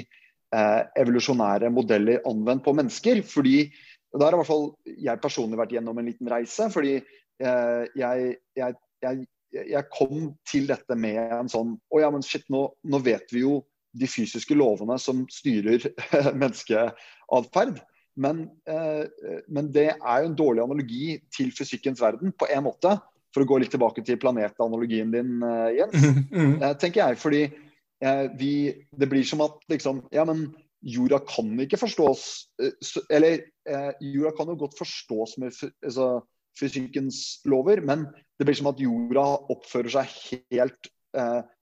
uh, evolusjonære modeller anvendt på mennesker. fordi der har i hvert fall jeg personlig vært gjennom en liten reise. fordi uh, jeg, jeg, jeg, kom til dette med en sånn Å ja, men shit, nå, nå vet vi jo de fysiske lovene som styrer menneskeatferd. Men, eh, men, det er jo en dårlig analogi til fysikkens verden, på en måte. For å gå litt tilbake til planetanalogien din, eh, Jens. Mm. Eh, tenker jeg, fordi eh, vi, Det blir som at liksom Ja, men jorda kan ikke forstås eh, Eller eh, jorda kan jo godt forstås med altså, fysikkens lover, men det blir som at jorda oppfører seg helt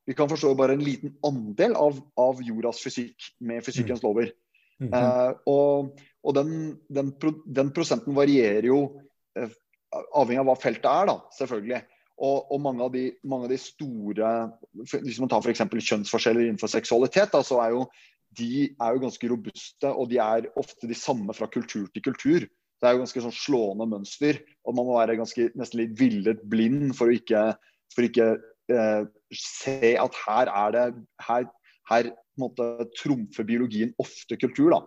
Vi kan forstå bare en liten andel av, av jordas fysikk med fysikkens mm. lover. Mm -hmm. og og den, den, den prosenten varierer jo eh, avhengig av hva feltet er, da, selvfølgelig. Og, og mange, av de, mange, av de, store Hvis man tar f.eks. kjønnsforskjeller innenfor seksualitet, da, så er jo de er jo ganske robuste, og de er ofte de samme fra kultur til kultur. Det er jo ganske sånn slående mønster, og man må være ganske, nesten litt villet blind for å ikke, for ikke eh, se at her er det Her, her trumfer biologien ofte kultur. da.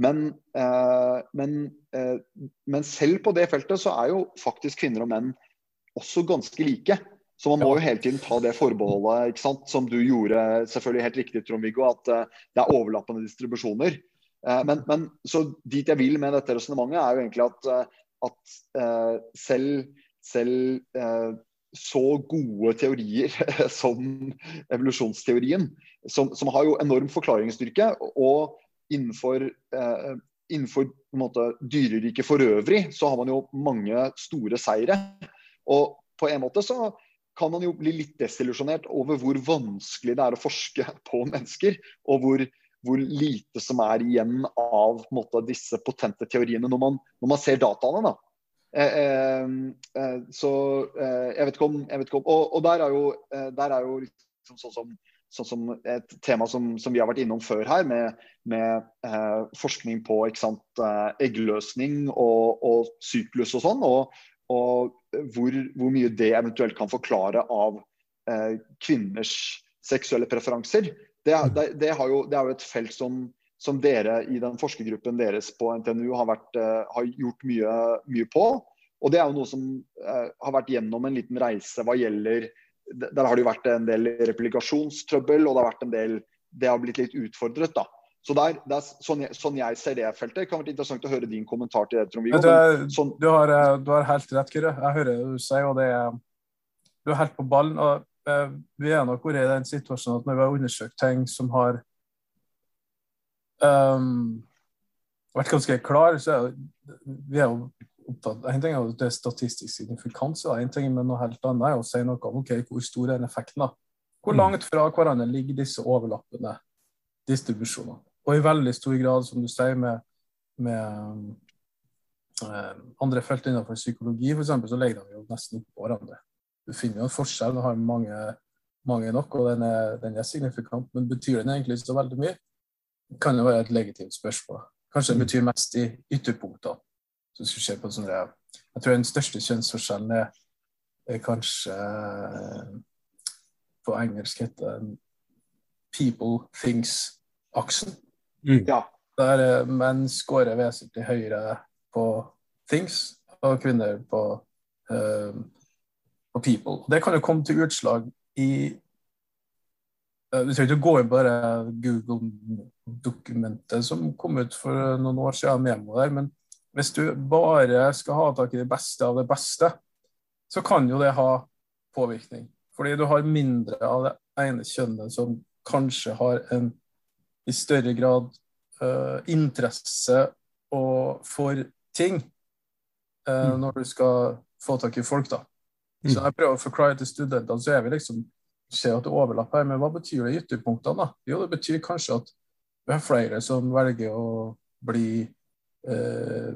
Men, eh, men, eh, men, selv på det feltet så er jo faktisk kvinner og menn også ganske like. Så man må jo hele tiden ta det forbeholdet, ikke sant? som du gjorde selvfølgelig helt riktig, Trond-Viggo, at eh, det er overlappende distribusjoner. Uh, men, men, så dit jeg vil med dette resonnementet, er jo egentlig at, uh, at selv, selv så gode teorier som evolusjonsteorien, som, som, har jo enorm forklaringsstyrke, og innenfor, eh, innenfor dyreriket for øvrig, så har man jo mange store seire. Og på en måte så kan man jo bli litt desillusjonert over hvor vanskelig det er å forske på mennesker. Og hvor, hvor lite som er igjen av måte, disse potente teoriene når man, når man ser dataene. da. Eh, eh, eh så eh, jeg vet ikke om, vet ikke om og, og, der er jo, eh, der er jo liksom sånn som sånn som et tema som, som, vi har vært innom før her, med, med eh, forskning på sant, eh, eggløsning og, og, syklus og sånn. Og, og hvor, hvor, mye det eventuelt kan forklare av eh, kvinners seksuelle preferanser, det, det, det, jo, det, er jo et felt som, som, dere i den forskergruppen deres på NTNU har, vært, eh, har gjort mye, mye, på. Og det er jo noe som eh, har vært gjennom en liten reise hva gjelder Der har det jo vært en del replikasjonstrøbbel, og det har vært en del Det har blitt litt utfordret, da. Så der, er sånn jeg, sånn jeg, ser det feltet. Det kan være interessant å høre din kommentar til det, Trond-Viggo. Sånn... Du, har, eh, du, har, helt rett, Kyrre. Jeg hører det du sier, og det er Du er helt på ballen. og uh, Vi er nok vært i den situasjonen at når vi har undersøkt ting som har um, vært ganske klar, så er vi er jo opptatt En ting er jo det statistisk signifikans en ting men noe helt annet er å si noe om okay, hvor stor er effekten. da. Hvor mm. langt fra hverandre ligger disse overlappende distribusjonene? Og i veldig stor grad, som du sier, med, med um, andre felt innenfor psykologi f.eks., så legger de jo nesten oppå hverandre. Du finner jo en forskjell, du har mange, mange nok, og den er, den er, signifikant. Men betyr den egentlig så veldig mye? Det kan jo være et legitimt spørsmål. Kanskje den betyr mest i ytterpunktene. Så hvis du ser på sånne, Jeg tror den største kjønnsforskjellen er, er kanskje På engelsk heter den 'people things'-aksen. Mm. Ja. Der menn scorer vesentlig høyere på things, og kvinner på, uh, på people. Det kan jo komme til utslag i Du trenger ikke gå inn på Google-dokumentet som kom ut for noen år siden, Memo der, men hvis du bare skal ha tak i det beste av det beste, så kan jo det ha påvirkning. Fordi du har mindre av det ene kjønnet som kanskje har en i større grad uh, interesse og for ting uh, når du skal få tak i folk. da. Så når jeg prøver å forklare til studentene, så er vi liksom ser at det overlapper her, men hva betyr det i ytterpunktene? da? Jo, det betyr kanskje at vi har flere som velger å bli eh,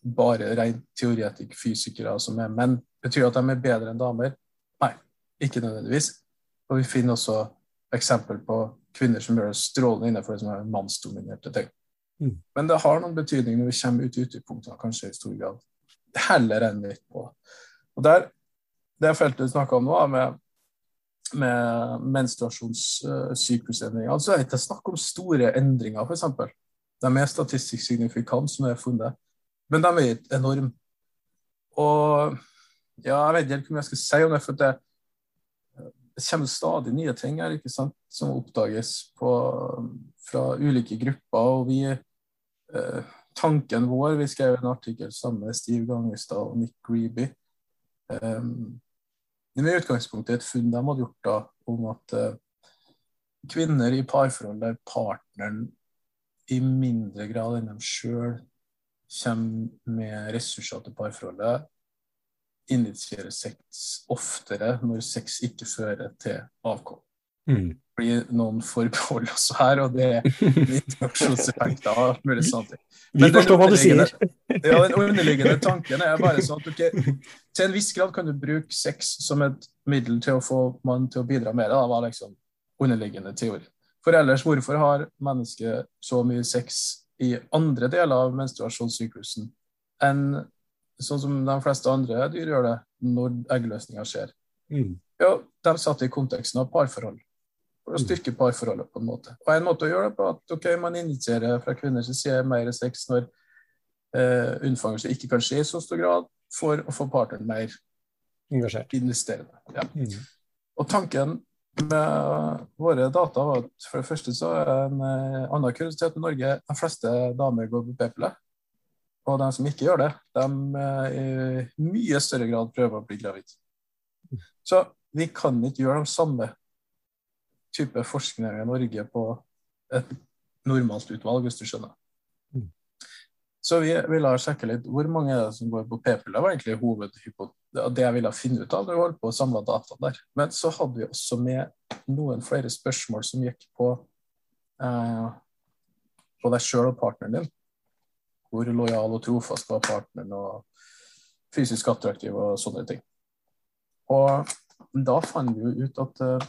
bare rent teoretikk-fysikere som er menn. Betyr at de er bedre enn damer? Nei, ikke nødvendigvis. Og vi finner også eksempel på kvinner som gjør det strålende innenfor det som er mannsdominerte ting. Mm. Men det har noen betydning når vi kommer ut i ytterpunktene, kanskje i stor grad. Heller enn litt på. Og der, Det feltet du snakka om nå, med, med menstruasjonssyklusendringer, altså er det ikke snakk om store endringer, f.eks. De er statistisk signifikante, som er funnet, men de er enorme. Og ja, jeg vet ikke mye jeg skal si om det, for det, kommer stadig nye ting her ikke sant, som oppdages på, fra ulike grupper. og vi eh, Tanken vår Vi skrev en artikkel sammen med Steve Gangestad og Nick Greeby. Um, med utgangspunkt i et funn de hadde gjort da, om at uh, kvinner i parforhold der partneren i mindre grad enn dem sjøl kommer med ressurser til parforholdet, initierer sex oftere når sex ikke fører til avkom. Mm. blir noen forbehold også her, og det er interaksjonseffekter og alt mulig sånt. Men Vi forstår hva du sier. ja, Den underliggende tanken er bare sånn at okay, til en viss grad kan du bruke sex som et middel til å få mann til å bidra mer. Det var liksom underliggende teori. For ellers, hvorfor har mennesket så mye sex i andre deler av menstruasjonssyklusen enn sånn som de fleste andre dyr gjør det når eggløsninga skjer. Mm. Ja, De satt i konteksten av parforhold, for å mm. styrke parforholdet på en måte. Og En måte å gjøre det på at ok, man initierer fra kvinners side mer sex når eh, unnfangelse ikke kan skje i så stor grad, for å få partneren mer Engasjert. investerende. Ja. Mm. Og tanken med våre data var at for det første så er en eh, annen kuriositet i Norge de fleste damer går på p-pille. Og de som ikke gjør det, de eh, i mye større grad prøver å bli gravid. Så vi kan ikke gjøre de samme type forskninger i Norge på et normalt utvalg, hvis du skjønner. Så vi ville sjekke litt hvor mange er det som går på p-piller. var egentlig det jeg ville finne ut av når vi holdt på å samle data der. Men så hadde vi også med noen flere spørsmål som gikk på, eh, på deg sjøl og partneren din hvor lojal og trofast var partneren, og fysisk attraktiv og sånne ting. Og da fant vi jo ut at eh,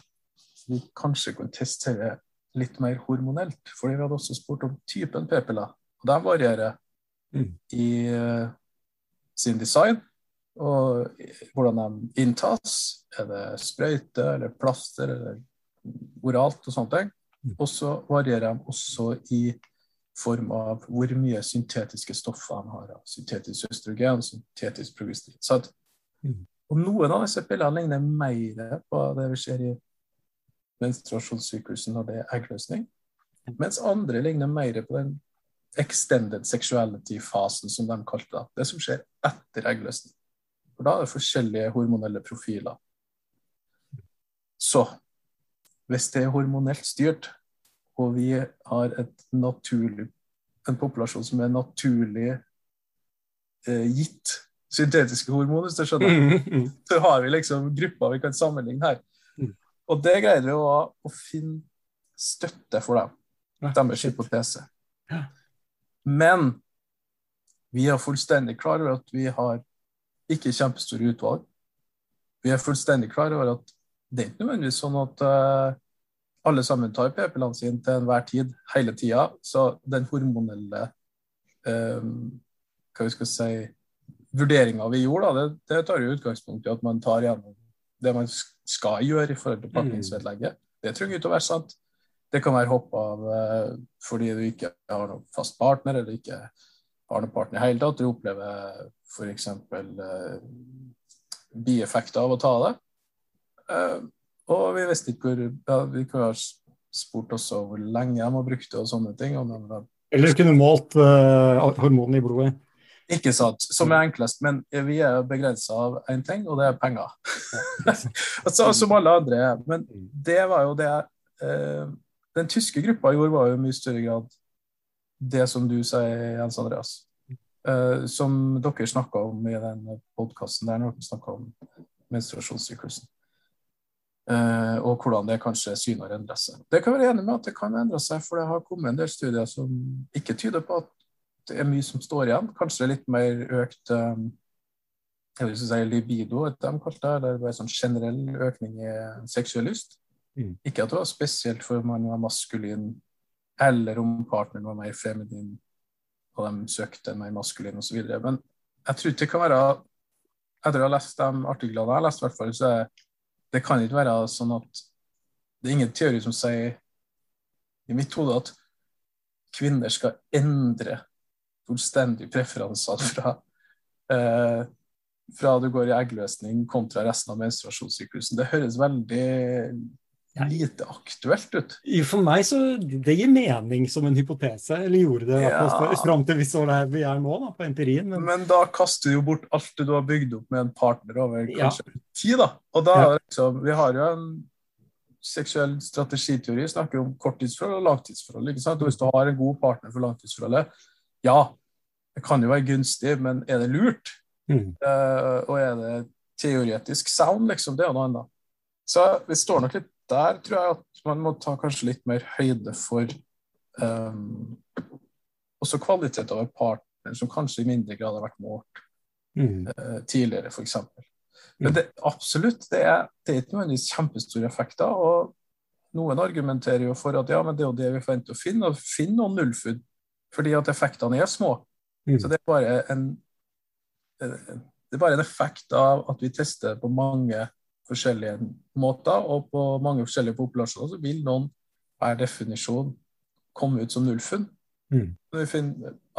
vi kanskje kunne testere litt mer hormonelt, fordi vi hadde også spurt om typen p-piller. Og de varierer mm. i uh, sin design og hvordan de inntas. Er det sprøyte eller plaster eller oralt og sånne ting. Mm. Og så varierer de også i form av hvor mye syntetiske stoffer de har. Syntetisk østrogen, syntetisk progesterin. Så at, mm. og noen av disse pillene ligner mer på det vi ser i menstruasjonssyklusen når det er eggløsning, mens andre ligner mer på den extended sexuality-fasen, som de kalte det. Det som skjer etter eggløsning. For da er det forskjellige hormonelle profiler. Så hvis det er hormonelt styrt, og vi har naturlig, en populasjon som er naturlig eh, gitt syntetiske hormoner, så, mm, så har vi liksom grupper vi kan sammenligne her. Mm. Og det greide vi å, å finne støtte for dem, deres hypotese. Men vi er fullstendig klar over at vi har ikke kjempestore utvalg. Vi er fullstendig klar over at det er ikke nødvendigvis sånn at uh, alle sammen tar p-pillene sine til enhver tid, hele tida. Så den hormonelle um, hva vi skal si, vurderinga vi gjorde, da, det, det tar jo utgangspunkt i at man tar gjennom det man skal gjøre i forhold til pakningsvedlegget. Det trenger ikke å være sant. Det kan være hopp av uh, fordi du ikke har noen fast partner, eller ikke har noen partner i hele tatt. Du opplever f.eks. Uh, bieffekter av å ta det. Uh, og vi visste ikke hvor ja, Vi kunne ha spurt også hvor lenge de har brukt det og sånne ting. Og Eller kunne målt uh, hormonene i blodet. Ikke sant. Som er enklest. Men vi er begrensa av én ting, og det er penger. altså, som alle andre er. Men det var jo det uh, Den tyske gruppa i år var jo i mye større grad det som du sier, Jens Andreas. Uh, som dere snakka om i den podkasten der når dere snakka om menstruasjonssyklusen. Uh, og hvordan det kanskje syner å endre seg. Det kan være enig med at det kan endre seg, for det har kommet en del studier som ikke tyder på at det er mye som står igjen. Kanskje litt mer økt um, jeg vil si libido, de kalte det. eller bare sånn generell økning i seksuell lyst. Mm. Ikke at det var spesielt for man var maskulin, eller om partneren var mer feminin og de søkte mer maskulin osv. Men jeg tror ikke det kan være Etter å ha lest de artiklene jeg har lest, hvert fall, så er det kan ikke være sånn at Det er ingen teori som sier i mitt hode at kvinner skal endre fullstendig preferanser fra, eh, fra du går i eggløsning kontra resten av menstruasjonssyklusen. Det høres veldig lite aktuelt ut. For meg så det gir mening som en hypotese, eller gjorde det ja. fram til vi står der vi er nå, da, på empirien. Men... men... da kaster du jo bort alt det du har bygd opp med en partner over kanskje ja. tid, da. Og da ja. liksom, Vi har jo en seksuell strategiteori, snakker om korttidsforhold og langtidsforhold. ikke sant? Og hvis du har en god partner for langtidsforholdet, ja, det kan jo være gunstig, men er det lurt? Mm. Uh, og er det teoretisk sound, liksom? Det er noe annet. Så vi står nok litt der tror jeg at man må ta kanskje litt mer høyde for um, også kvalitet av en partner som kanskje i mindre grad har vært målt mm. uh, tidligere, f.eks. Men mm. det, absolutt, det er, det er ikke nødvendigvis kjempestore effekter. og Noen argumenterer jo for at ja, men det er jo det vi forventer å finne, å finne noen nullfood, Fordi at effektene er små. Mm. Så det er bare en eh, det er bare en effekt av at vi tester på mange forskjellige måter, og på mange forskjellige populasjoner så vil noen per definisjon komme ut som nullfunn. Mm.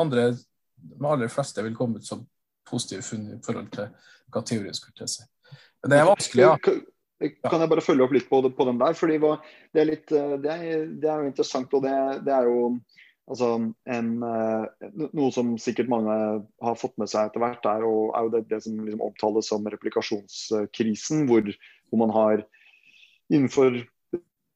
Andre, de aller fleste vil komme ut som positive funn i forhold til hva teorien skulle tilsi. Men det er vanskelig, ja. Kan jeg bare følge opp litt på, på den der? fordi det er, litt, det er, det er jo interessant. og det, det er jo altså en, eh, Noe som sikkert mange har fått med seg etter hvert, er, og, er jo det, det som liksom omtales som replikasjonskrisen, hvor, hvor, man har innenfor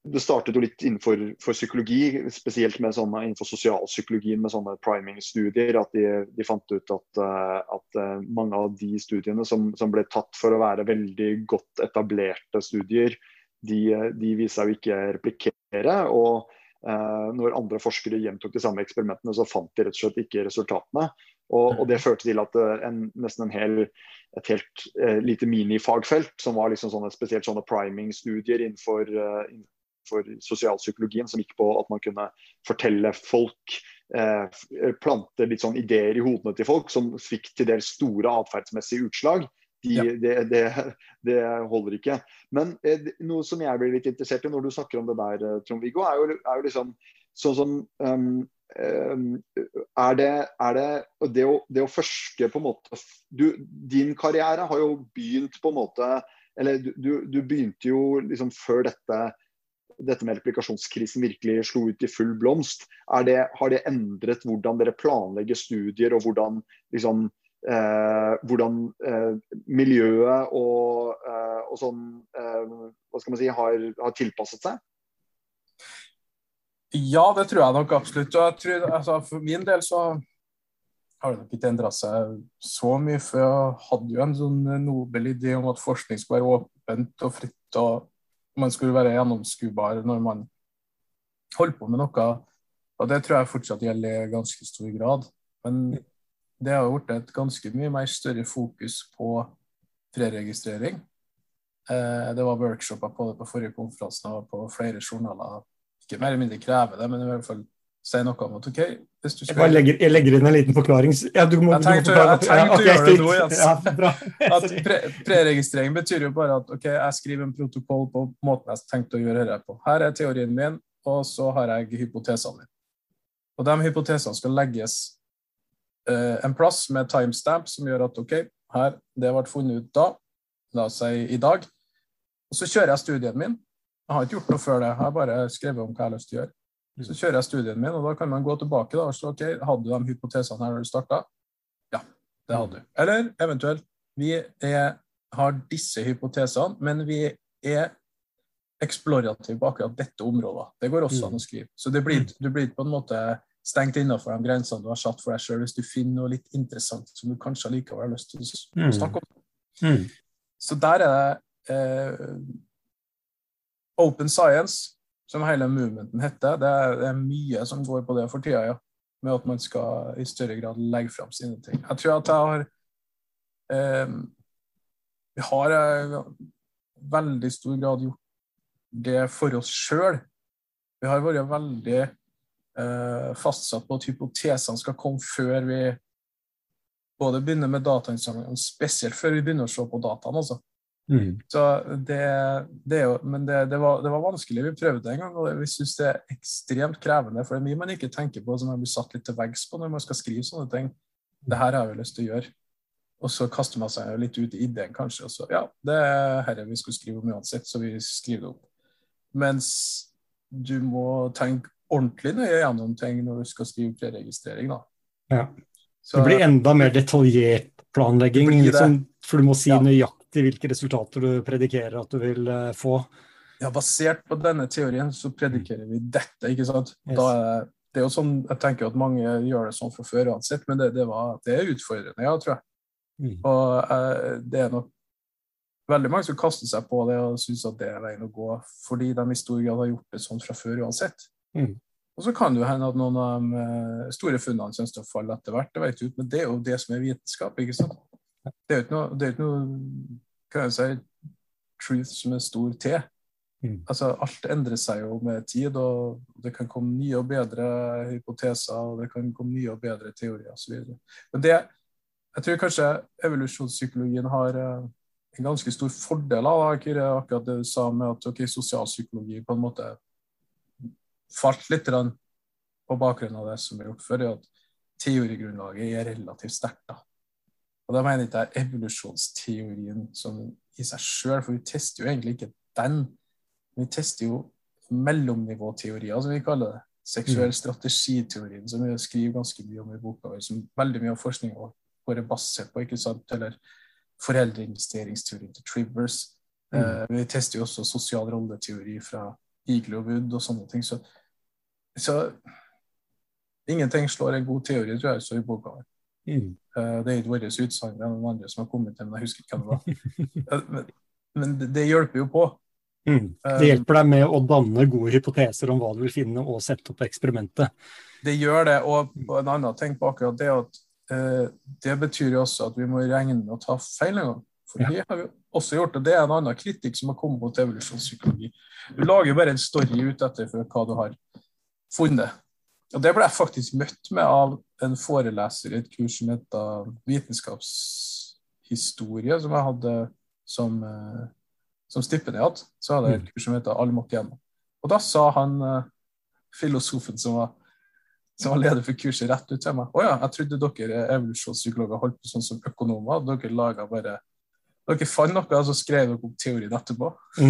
det startet jo litt innenfor psykologi, spesielt med sånne, innenfor sosialpsykologien med sånne priming-studier. At de, de, fant ut at, eh, at, eh, mange av de studiene som, som, ble tatt for å være veldig godt etablerte studier, de, de viser seg å ikke replikere. og når andre forskere gjentok de samme eksperimentene, så fant de rett og slett ikke resultatene. Og, og det førte til at eh, en, nesten en hel, et helt eh, lite minifagfelt, som var liksom sånne, spesielt sånne priming-studier innenfor, uh, innenfor sosialpsykologien, som gikk på at man kunne fortelle folk eh, plante litt sånn ideer i hodene til folk som fikk til dels store atferdsmessige utslag, De, ja. det, det, det, holder ikke. Men eh, noe som jeg blir litt interessert i når du snakker om det der, eh, Trond-Viggo, er, er, jo liksom sånn som um, um, er, det, er det, det, å, det å forske på en måte du, Din karriere har jo begynt på en måte Eller du, du begynte jo liksom før dette dette med replikasjonskrisen virkelig slo ut i full blomst. Det, har det endret hvordan dere planlegger studier, og hvordan, liksom, eh, hvordan eh, miljøet og, eh, og sånn eh, hva skal man si, har, har, tilpasset seg? Ja, det tror jeg nok absolutt. Og jeg tror, altså, for min del så har det nok ikke endra seg så mye. For jeg hadde jo en sånn nobel idé om at forskning skulle være åpent og fritt. og man skulle være gjennomskubar når man holder på med noe. Og det tror jeg fortsatt gjelder i ganske stor grad. Men det har blitt et ganske mye mer større fokus på preregistrering. Eh, det var workshoper på det på forrige konferanse og på flere journaler. Ikke mer eller mindre kreve det, men i hvert fall si noe om at OK hvis du skal... Jeg, legger, jeg legger, inn en liten forklaring. Ja, du må, jeg tenkte, du må jeg tenkte ja, okay, å gjøre det nå. Yes. Ja, pre Preregistrering betyr jo bare at OK, jeg skriver en protokoll på måten jeg tenkte å gjøre dette på. Her er teorien min, og så har jeg hypotesene mine. Og de hypotesene skal legges en plass med timestamp som gjør at OK, her, det ble funnet ut da, la oss si i dag. Og så kjører jeg studien min. Jeg har ikke gjort noe før det, jeg har bare skrevet om hva jeg har lyst til å gjøre. Så kjører jeg studien min, og da kan man gå tilbake da, og så ok, hadde du de hypotesene her når du starta? Ja, det hadde du. Eller eventuelt vi er, har disse hypotesene, men vi er eksplorative på akkurat dette området. Det går også an å skrive. Så det blir, du blir på en måte stengt innenfor de grensene du har satt for deg sjøl, hvis du finner noe litt interessant som du kanskje likevel har lyst til å snakke om. Mm. Så der er det eh, open science som hele movementen heter. Det er, det er, mye som går på det for tida, ja. Med at man skal i større grad legge fram sine ting. Jeg tror at jeg har eh, Vi har i veldig stor grad gjort det for oss sjøl. Vi har vært veldig eh, fastsatt på at hypotesene skal komme før vi både begynner med datainnsamlingene, spesielt før vi begynner å se på dataene. altså. Mm. Så det, det, jo, men det, det, var, det, var, vanskelig. Vi prøvde det en gang, og vi syns det er ekstremt krevende. For det er mye man ikke tenker på som man blir satt litt til veggs på når man skal skrive sånne ting. Det her har vi lyst til å gjøre. Og så kaster man seg litt ut i ideen, kanskje. Og så ja, det er dette vi skulle skrive om uansett, så vi skriver det opp. Mens du må tenke ordentlig nøye gjennom ting når du skal skrive preregistrering, da. Ja. Så, det blir enda mer detaljert planlegging, liksom, for du må si ja. nøyaktig hvilke resultater du predikerer at du vil uh, få. Ja, basert på denne teorien så predikerer vi dette, ikke sant. Yes. Da er det er jo sånn, Jeg tenker at mange gjør det sånn fra før uansett, men det, det, var, det er utfordrende, ja, tror jeg. Mm. Og eh, det er nok veldig mange som kaster seg på det og syns at det er veien å gå, fordi de i stor grad har gjort det sånn fra før uansett. Mm. Og så kan det jo hende at noen av de uh, store funnene kommer til å falle etter hvert, det vet du, men det er jo det som er vitenskap. ikke sant? Det er jo ikke noe, det er ikke noe kan jeg si, truth som er stor T. Mm. Altså, alt endrer seg jo med tid, og det kan komme nye og bedre hypoteser, og det kan komme nye og bedre teorier osv. Men det, jeg tror kanskje evolusjonspsykologien har uh, en ganske stor fordel av akkurat det du sa med at okay, sosialpsykologi på en måte falt litt på bakgrunn av det som er gjort før, at teorigrunnlaget er relativt sterkt. Og da mener jeg ikke det er evolusjonsteorien som i seg sjøl, for vi tester jo egentlig ikke den. Vi tester jo mellomnivåteorier, som vi kaller det. Seksuell mm. strategiteorien, som vi skriver ganske mye om i boka vår, som veldig mye av forskninga vår er basert på. ikke sant? Eller foreldreinvesteringsteorien til Trivers. Mm. Eh, vi tester jo også sosial rolleteori fra Eagle og sånne ting. Så, så ingenting slår en god teori, tror jeg, så i boka. Mm. Uh, det er ikke vårt utsagn, det er noen andre som har kommet til, men jeg husker ikke hvem det var. Uh, men, men det, det, hjelper jo på. Mm. Det eh, hjelper deg med å danne gode hypoteser om hva du vil finne, og sette opp eksperimentet. Det gjør det. Og en annen ting på akkurat det at eh, det betyr jo også at vi må regne med å ta feil en gang. For det har vi også gjort, og det er en annen kritikk som har kommet mot evolusjonspsykologi. Du lager jo bare en story ut etter for hva du har funnet. Og det ble jeg faktisk møtt med av en foreleser i et kurs som heter vitenskapshistorie, som jeg hadde som, uh, som stipendiat. Så hadde jeg et kurs som heter gjennom. Og da sa han uh, filosofen som var, som var, leder for kurset, rett ut til meg Å ja, jeg trodde dere evolusjonspsykologer holdt på sånn som økonomer. Dere laga bare dere fant noe, og så skrev dere opp teorien etterpå.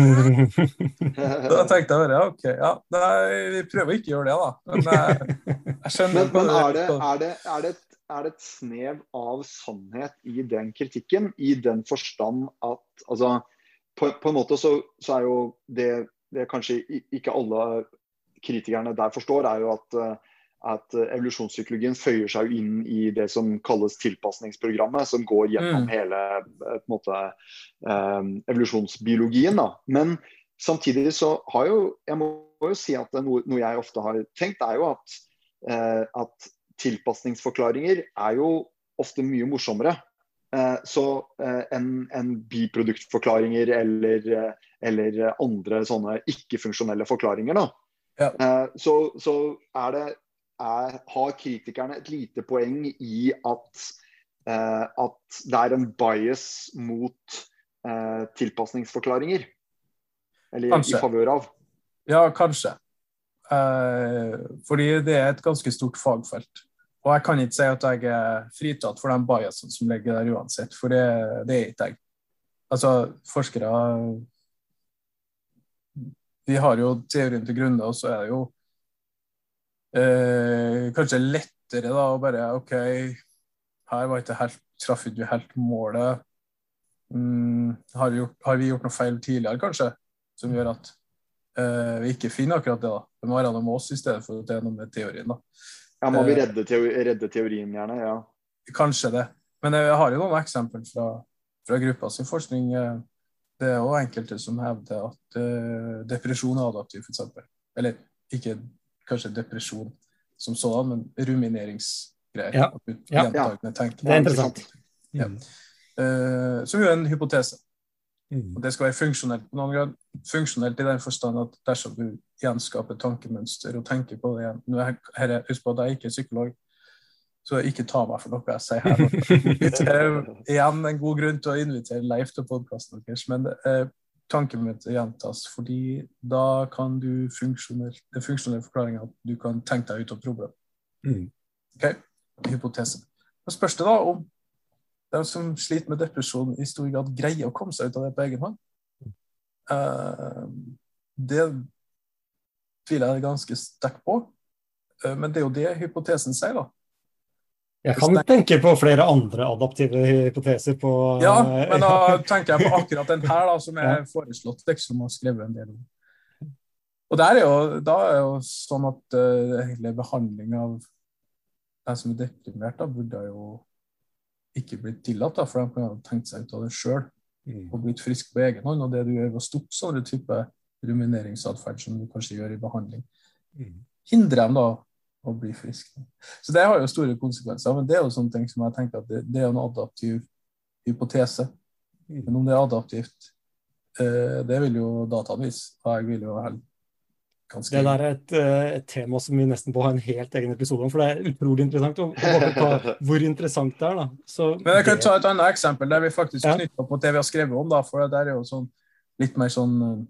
da tenkte jeg bare OK, ja, nei, vi prøver ikke å gjøre det, da. Men jeg, jeg skjønner Men, men er, det, er, det, er, det, er, det, et snev av sannhet i den kritikken, i den forstand at altså, på, på en måte så, så, er jo det, det kanskje ikke alle kritikerne der forstår, er jo at at eh, evolusjonspsykologien føyer seg inn i det som kalles tilpasningsprogrammet, som går gjennom mm. hele eh, måte, um, evolusjonsbiologien. Da. Men samtidig så har jo Jeg må jo si at noe, noe jeg ofte har tenkt, er jo at, at tilpasningsforklaringer er jo ofte mye morsommere. Så enn en biproduktforklaringer eller, eller, andre sånne ikke-funksjonelle forklaringer. da. Ja. Så, så, er det er, har kritikerne et lite poeng i at, eh, at det er en bias mot eh, tilpasningsforklaringer? Eller kanskje. i favør av? Ja, kanskje. Eh, fordi det er et ganske stort fagfelt. Og jeg kan ikke si at jeg er fritatt for den biasen som ligger der uansett, for det, det er ikke jeg. Altså, forskere Vi har jo teorien til grunne, og så er det jo eh, kanskje lettere da å bare OK, her var ikke helt, traff ikke vi helt målet. Mm, har, vi gjort, har, vi gjort, noe feil tidligere, kanskje, som gjør at eh, vi ikke finner akkurat det? da. Det må være noe med oss i stedet for at det er noe med teorien. da. Ja, Må vi eh, redde, teori, redde teorien, gjerne? ja. Kanskje det. Men jeg har jo noen eksempler fra, fra gruppa sin forskning. Eh, det er òg enkelte som hevder at uh, depresjon er adaptiv, f.eks. Eller ikke kanskje depresjon som sådan, men rumineringsgreier. Ja. ja. Det er interessant. Ja. Uh, som jo er en hypotese. Mm. Og Det skal være funksjonelt på noen grad. Funksjonelt i den forstand at dersom du gjenskaper tankemønster og tenker på det igjen Nå er her, Husk på at jeg ikke er psykolog, så ikke ta meg for noe jeg sier her. Det er igjen en god grunn til å invitere Leif til podkasten deres. Men uh, tankemøtet gjentas, fordi da kan du funksjonelle funksjonell forklaringa at du kan tenke deg ut av problemet. Mm. Ok, hypotese. Da spørs det da om de som sliter med depresjon, i stor grad greier å komme seg ut av det på egen hånd. Uh, det tviler jeg ganske sterkt på, uh, men det er jo det hypotesen sier, da. Jeg kan tenke på flere andre adaptive hypoteser på Ja, men da tenker jeg på akkurat den her, da, som er foreslått, som har skrevet en del om. Og der er jo, da er jo sånn at uh, hele behandling av den som er deprimert, da, burde jo ikke blitt tillatt, da, for de kan ha tenkt seg ut av det sjøl mm. og blitt frisk på egen hånd. Og det du gjør ved å stoppe sånne type rumineringsatferd som du kanskje gjør i behandling, mm. hindrer dem da å bli frisk. Så det har jo store konsekvenser. Men det er jo sånne ting som jeg tenker at det, det er en adaptiv hypotese. Men om det er adaptivt, eh, det vil jo dataen vise. Og jeg vil jo heller ganske Det der er et, eh, et, tema som vi nesten må ha en helt egen episode om, for det er utrolig interessant. Og, og hvor interessant det er, da. Så Men jeg kan ta et annet eksempel der vi faktisk ja. knytter opp mot det vi har skrevet om. da, for det der er jo sånn litt mer sånn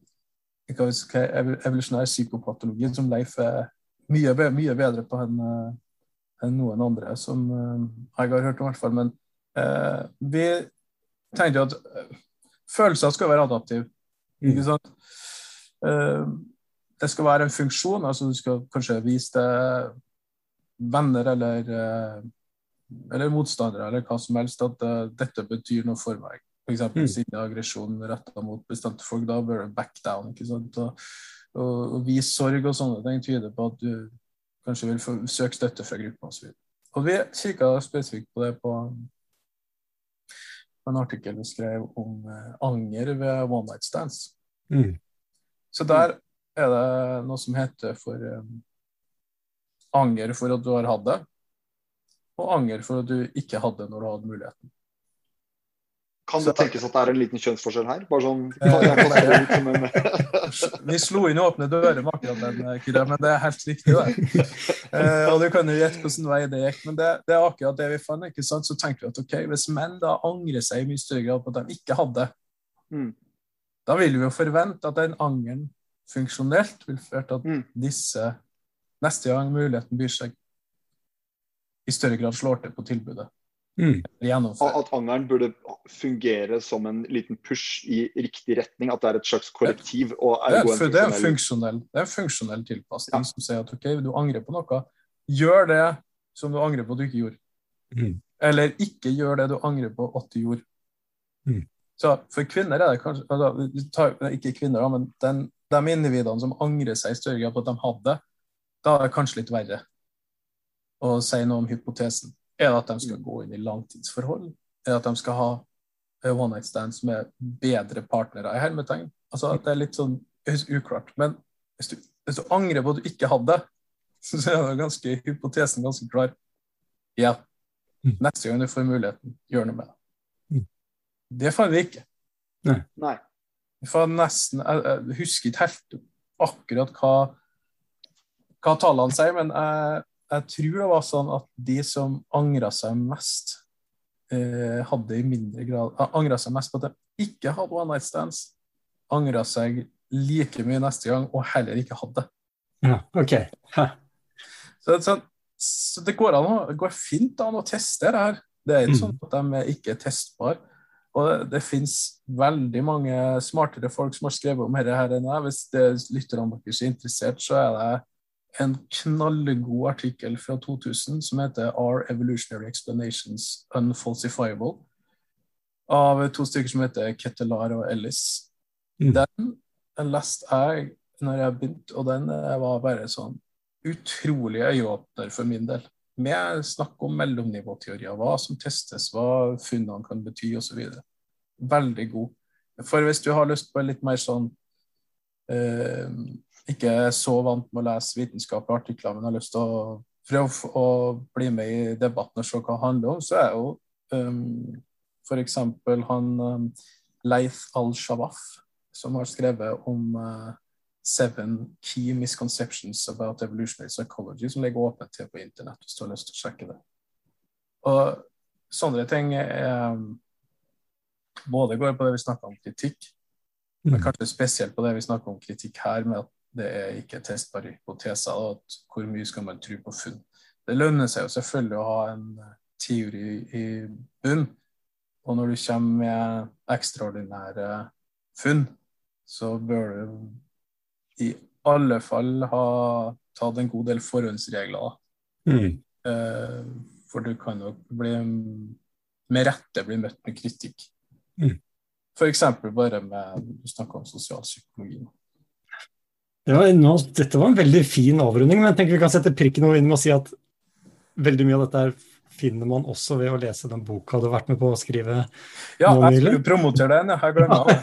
eh, evolusjonær psykopatologi som Leif er mye, mye bedre på enn eh, en noen andre som uh, jeg har hørt om, i hvert fall. Men eh, vi tenkte jo at uh, følelser skal være adaptive. Mm. Ikke sant? det skal være en funksjon. altså Du skal kanskje vise det venner eller, eller motstandere eller hva som helst at dette betyr noe for meg. F.eks. Mm. siden aggresjon retta mot bestemte folk. Da bør det back down. ikke sant? Og, og, vise sorg og sånne ting tyder på at du kanskje vil få søke støtte fra gruppa osv. Og vi kikka spesifikt på det på, på en artikkel vi skrev om eh, anger ved one night stands. Mm. Så der er det noe som heter for um, anger for at du har hatt det, og anger for at du ikke hadde når du hadde muligheten. Kan det tenkes at det er en liten kjønnsforskjell her? Bare sånn Vi slo inn åpne dører med akkurat den, Kyrre, men det er helt riktig. det. Eh, og du kan jo gjette hvordan vei det gikk, men det, det, er akkurat det vi fant. ikke sant? Så tenker vi at ok, hvis menn da angrer seg i mye større grad på at de ikke hadde, mm. da vil vi jo forvente at den angeren funksjonelt vil føre til at mm. disse neste gang muligheten byr seg, i større grad slår til på tilbudet. Mm. At angeren burde fungere som en liten push i riktig retning. At det er et slags korrektiv. det, er, det, er funksjonell, det er funksjonell tilpasning ja. som sier at OK, du angrer på noe. Gjør det som du angrer på at du ikke gjorde. Mm. Eller ikke gjør det du angrer på at du gjorde. Mm. Så for kvinner er det kanskje altså, Ikke kvinner, da, men den, de individene som angrer seg i større grad på at de hadde, da er det kanskje litt verre å si noe om hypotesen. Er det at de skal gå inn i langtidsforhold? Er det at de skal ha one night stands med bedre partnere i hermetegn? Altså, det er litt sånn uklart. Men hvis du, hvis du angrer på at du ikke hadde, så er det ganske, hypotesen ganske klar. Ja, mm. neste gang du får muligheten, gjør noe med det. Mm. Det fant vi ikke. Nei. Nei. Vi nesten, jeg, jeg husker ikke helt akkurat hva, hva tallene sier, men jeg jeg tror det var sånn at de som angra seg mest, eh, hadde i mindre grad Angra seg mest på at de ikke hadde one night stands, angra seg like mye neste gang og heller ikke hadde. Ja, ok. Så, så, så, det går, an, å, går fint an å teste det her. Det er ikke mm. sånn at de ikke er testbare. Og det, det finnes veldig mange smartere folk som har skrevet om dette her enn jeg. Hvis det lytterne deres er interessert, så er det en knallgod artikkel fra 2000 som heter 'Are Evolutionary Explanations Unfalsifiable?' av to stykker som heter Kettelar og Ellis. Mm. Den, leste jeg når jeg begynte, og den eh, var bare sånn utrolig øyeåpner for min del. Med snakk om mellomnivåteorier, hva som testes, hva funnene kan bety osv. Veldig god. For hvis du har lyst på litt mer sånn eh, ikke er så vant med å lese vitenskapelige artikler, men har lyst til å prøve å bli med i debatten og se hva det handler om, så er jo um, f.eks. han um, Leith al-Shawaf, som har skrevet om uh, Seven Key Misconceptions About Evolutionary Psychology, som ligger åpent til på internett hvis du har lyst til å sjekke det. Og sånne ting er, um, både går på det vi snakker om kritikk, men mm. kanskje spesielt på det vi snakker om kritikk her, med at det er ikke testbare hypoteser. at hvor mye skal man tro på funn? Det lønner seg jo selvfølgelig å ha en teori i bunn. Og når du kommer med ekstraordinære funn, så bør du i alle fall ha tatt en god del forhåndsregler. Mm. Eh, for du kan nok bli med rette bli møtt med kritikk. Mm. F.eks. bare med Du snakka om sosialpsykologi. Det var, nå, dette var en veldig fin avrunding, men jeg tenker vi kan sette prikken over inn med å si at veldig mye av dette er finner man også ved å lese den boka du har vært med på å skrive ja. Ja, jeg skulle promotere den, jeg glemmer det.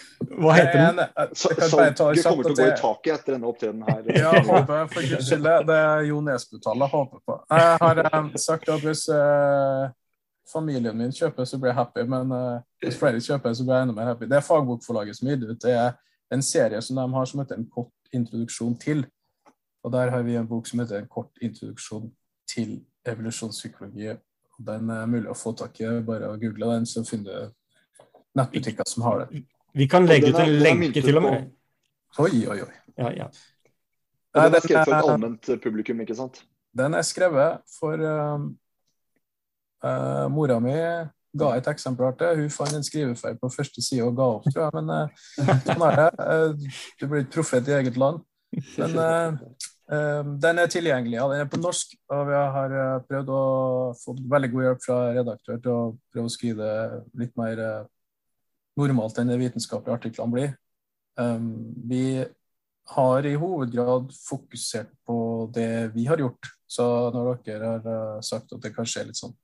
Hva heter den? Du kommer til å gå i taket etter denne opptredenen her. Ja, håper for guds skyld. Det er Jo Nesbø-tallet jeg håper på. Jeg har um, sagt at hvis uh, familien min kjøper, så blir jeg happy, men uh, hvis flere kjøper, så blir jeg enda mer happy. Det er fagbokforlaget som gir det ut. Det er en serie som de har som heter En kort introduksjon til. Og der har vi en bok som heter En kort introduksjon til evolusjonspsykologi. Den er mulig å få tak i. Bare å google den, så finner du nettbutikker som har det. Vi kan legge ut en lenke til og med. Oi, oi, oi. Ja, ja. Og den er skrevet for et allment publikum, ikke sant? Den er skrevet for uh, uh, mora mi ga et eksemplar til. Hun fant en skrivefeil på første side og ga opp, tror jeg. Men uh, sånn er det. Uh, du blir ikke profet i eget land. Men uh, den er tilgjengelig. Ja, den er på norsk, og vi har prøvd å få veldig god hjelp fra redaktør til å prøve å skrive det litt mer normalt enn de vitenskapelige artiklene blir. Um, vi har i hovedgrad fokusert på det vi har gjort. Så når dere har sagt at det kanskje er litt sånn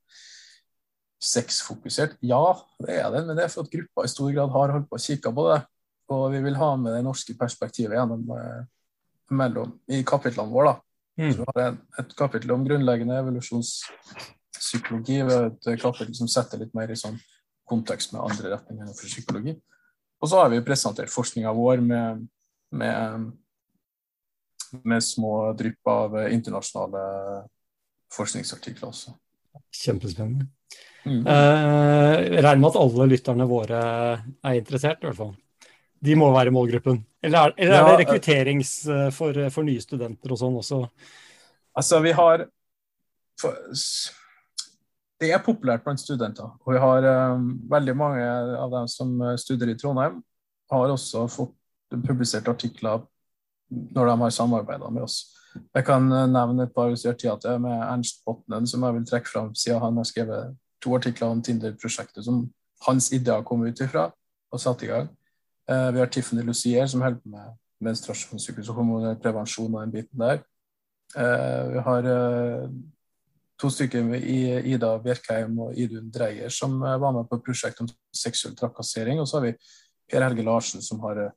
sexfokusert? Ja, det er den, men det er for at gruppa i stor grad har holdt på å kikke på det. Og vi vil ha med det norske perspektivet gjennom eh, mellom, i kapitlene våre. da. Mm. Så vi har en, et kapittel om grunnleggende evolusjonspsykologi. Vi har et kapittel som setter litt mer i sånn kontekst med andre retninger for psykologi. Og så har vi presentert forskninga vår med, med, med, små drypp av internasjonale forskningsartikler også. Kjempespennende. Mm. Eh, regner med at alle lytterne våre er interessert, i hvert fall. De må være målgruppen. Eller er, eller er det rekrutterings eh, for, for, nye studenter og sånn også? Altså, vi har det er populært blant studenter. Og vi har um, veldig mange av dem som eh, studerer i Trondheim, har også fått publisert artikler når de har samarbeida med oss. Jeg kan eh, nevne et par til med Ernst Botnen, som jeg vil trekke fram siden han har skrevet to artikler om Tinder-prosjektet som hans ideer kom ut ifra og satte i gang. Uh, vi har Tiffany Lucier, som holder på med menstruasjonssykehus og hormonell prevensjon og den biten der. Uh, vi har to stykker i Ida Bjerkheim og Idun Dreyer som eh, var med på et prosjekt om seksuell trakassering. Og så har vi Per Helge Larsen som har eh,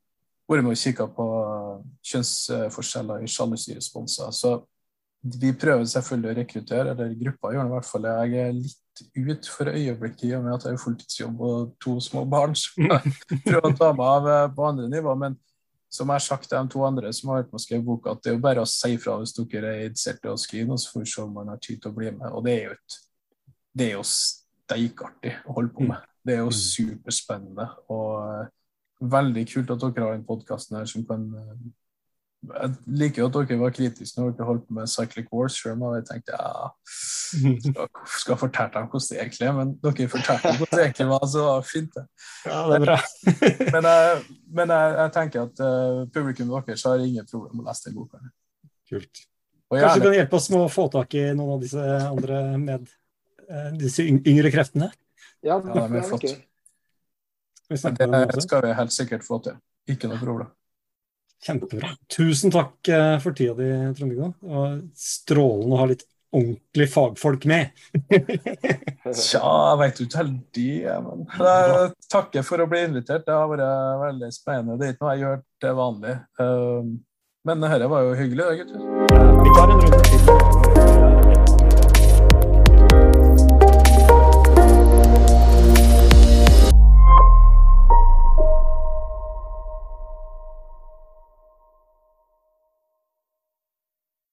vært med og kikka på eh, kjønnsforskjeller i sjalusiresponser. Så vi prøver selvfølgelig å rekruttere, eller gruppa gjør det i hvert fall. Jeg er litt ut for øyeblikket i og med at jeg har fulltidsjobb og to små barn som jeg prøver å ta meg av på andre nivå. Men som jeg har sagt til de to andre som har vært med å skrive boka, at det er jo bare å si fra hvis dere er interessert i å skrive, og så får vi se om man har tid til å bli med. Og det er jo, et, det er jo steikartig å holde på med. Det er jo mm. superspennende. Og uh, veldig kult at dere har den podkasten her som kan uh, jeg liker jo at dere var kritiske når dere holdt på med Cyclic Wars sjøl, og jeg tenkte ja, skal, skal fortelle dem hvordan det egentlig er, men dere fortalte hvordan det egentlig var, så var det fint, det. Ja, det er bra. men, jeg, men jeg, jeg, tenker at uh, publikum deres har ingen problem med å lese den boka. Kult. Kanskje du kan hjelpe oss med å få tak i noen av disse andre med uh, disse yngre kreftene? Ja, det er flott. Det skal vi helt sikkert få til. Ikke noe problem. Kjempebra. Tusen takk eh, for tida di, Trond-Viggo. Strålende å ha litt ordentlig fagfolk med. Tja, jeg veit ikke helt det, men jeg takker for å bli invitert. Det har vært veldig spennende. Det er ikke noe jeg gjør til vanlig. Eh, men dette var jo hyggelig, gutter. Vi tar en runde til.